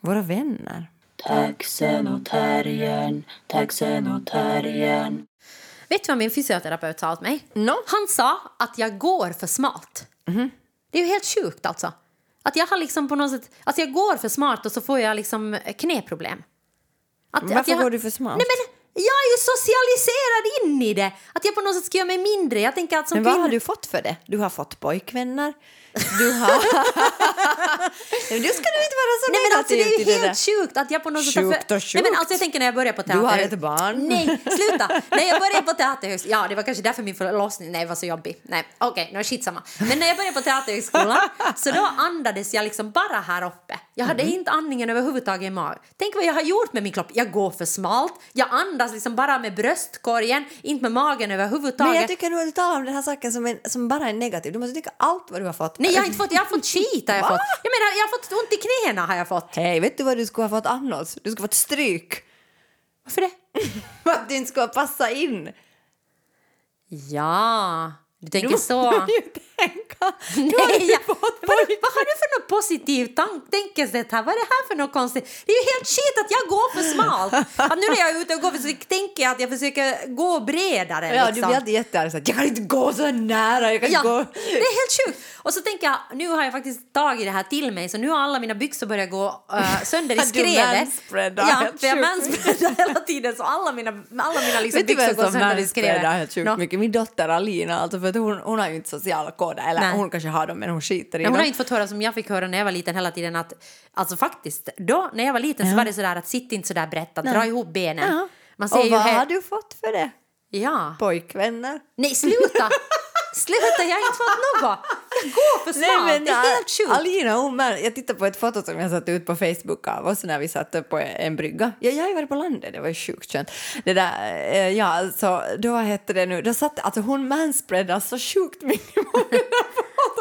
våra vänner. Taxen och terriern, taxen och terriern. Vet du vad min fysioterapeut sa åt mig? No. Han sa att jag går för smart. Det är ju helt sjukt alltså. Att jag har liksom på något sätt, alltså jag går för smart och så får jag liksom knäproblem. Att, varför jag, går du för smart? Nej men jag är ju socialiserad in i det. Att jag på något sätt ska göra mig mindre. Jag tänker att som Men vad har kvinna- du fått för det? Du har fått pojkvänner. Du har... men du ska du inte vara så Nej men alltså det negativ är ju det helt där. sjukt att jag på något sätt... Sjukt och Nej men sjukt. alltså jag tänker när jag började på Du teater... har ett barn. Nej, sluta! När jag började på teaterhögskolan... Ja, det var kanske därför min förlossning nej, var så jobbig. Nej, okej, okay, skitsamma. Men när jag började på teaterhögskolan så då andades jag liksom bara här uppe. Jag hade Mm. inte andningen överhuvudtaget i magen. Tänk vad jag har gjort med min kropp. Jag går för smalt. Jag andas liksom bara med bröstkorgen, inte med magen överhuvudtaget. Men jag tycker nog att du talar om den här saken som, en, som bara är negativ. Du måste tycka allt vad du har fått. Nej, jag har inte fått... Jag har fått skit har jag fått. Jag menar, jag har fått ont i knäna har jag fått. Hej, vet du vad du skulle ha fått annars? Du skulle ha fått stryk. Varför det? <laughs> För att du inte skulle ha passat in. Ja, du tänker Du så. ju tänka. Du har Nej, ju jag, fått vad, vad har du för något positivt tank- tänkesätt här? Vad är det här för något konstigt? Det är ju helt shit att jag går för smalt. Att nu när jag är ute och går så tänker jag att jag försöker gå bredare. Ja, du liksom. blir alltid jättearg. Jag kan inte gå så nära. Jag kan Ja, gå... det är helt sjukt. Och så tänker jag, nu har jag faktiskt tagit det här till mig så nu har alla mina byxor börjat gå uh, sönder i <laughs> Du skrevet. manspreadar Ja, helt för jag manspreadar hela tiden så alla mina, alla mina liksom Vet du byxor går sönder i skrevet. manspreadar helt sjukt Nå. mycket? Min dotter Alina, alltså för att hon, hon har ju inte sociala koder. Eller Nej. hon kanske har dem men hon skiter i Nej, hon dem. har inte fått höra som jag fick höra när jag var liten hela tiden att alltså faktiskt då när jag var liten så var det sådär att sitt inte sådär brett att dra ihop benen. Ja. Man ser Och ju vad har du fått för det? Ja. Pojkvänner? Nej sluta! <laughs> sluta jag har inte fått något. Jag går för smart. det är helt sjukt. Alina, hon, men jag tittade på ett foto som jag satte ut på Facebook av oss när vi satt på en brygga. Ja, jag har ju varit på landet, det var ju sjukt skönt. Det där, eh, ja, alltså, då hette det nu, då satt, alltså hon manspreadar så sjukt mycket.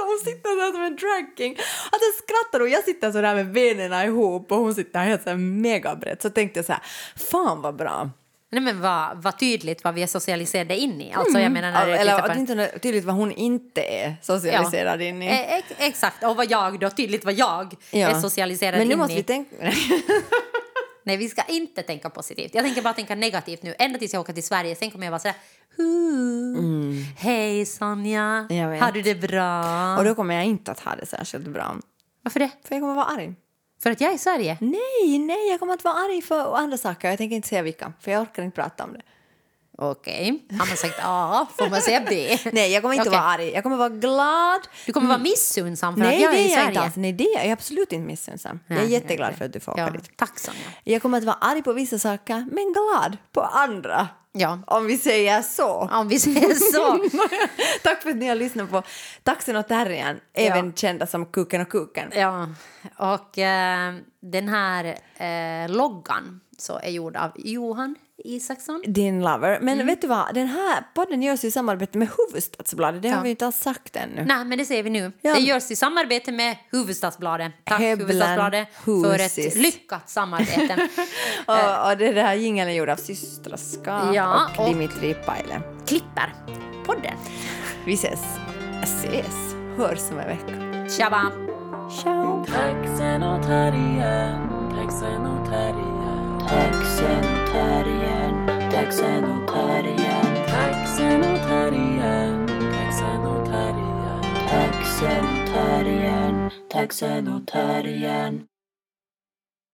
Hon sitter där som en drag king. Alltså skrattar och jag sitter så där med benen ihop och hon sitter helt så här megabrett. Så tänkte jag så här, fan vad bra. Nej men vad, vad tydligt vad vi är socialiserade in i. Alltså jag menar när Eller på... åtminstone tydligt vad hon inte är socialiserad in i. Ex- exakt, och vad jag då, tydligt vad jag är socialiserad Men nu in måste i. vi tänka... <laughs> Nej, vi ska inte tänka positivt. Jag tänker bara tänka negativt nu. Ända tills jag åker till Sverige. Sen kommer jag vara sådär... "Hu, Hej Sonja, Mm. Jag vet. har du det bra? Och då kommer jag inte att ha det särskilt bra. Varför det? För jag kommer att vara arg. För att jag är i Sverige? Nej, nej, jag kommer att vara arg för andra saker. Jag tänker inte säga vilka, för jag orkar inte prata om det. Okej. Har man sagt A får man säga B? <laughs> Nej, jag kommer inte Okej. vara arg. Jag kommer vara glad. Du kommer vara missunnsam för Nej, att jag är i Sverige? inte alls. Nej, det är jag absolut inte missunnsam. Jag är Nej, jätteglad okej. för att du får åka ja, dit. Tack Sonja. Jag kommer att vara arg på vissa saker, men glad på andra. Ja. Om vi säger så. Om vi säger så. <laughs> Tack för att ni har lyssnat på Taxen och terriern, även kända som Kuken och Kuken. Ja, och eh, den här eh, loggan så är gjord av Johan Isaksson. Din lover. Men vet du vad, den här podden görs ju i samarbete med Hufvudstadsbladet. Det har Ja. vi inte alls sagt ännu. Nej, men det ser vi nu. Ja. Det görs i samarbete med Hufvudstadsbladet. Tack Heblen Hufvudstadsbladet för Husis. ett lyckat samarbete. <laughs> Och, och det där jingeln är gjord av Systraskap Ja, och och- Dimitri Paile. Klipper podden. Vi ses. Ses. Hörs om en vecka. Tjaba! Ciao. Taxen och terriern, taxen och terriern. Taxen och terriern, taxen och terriern.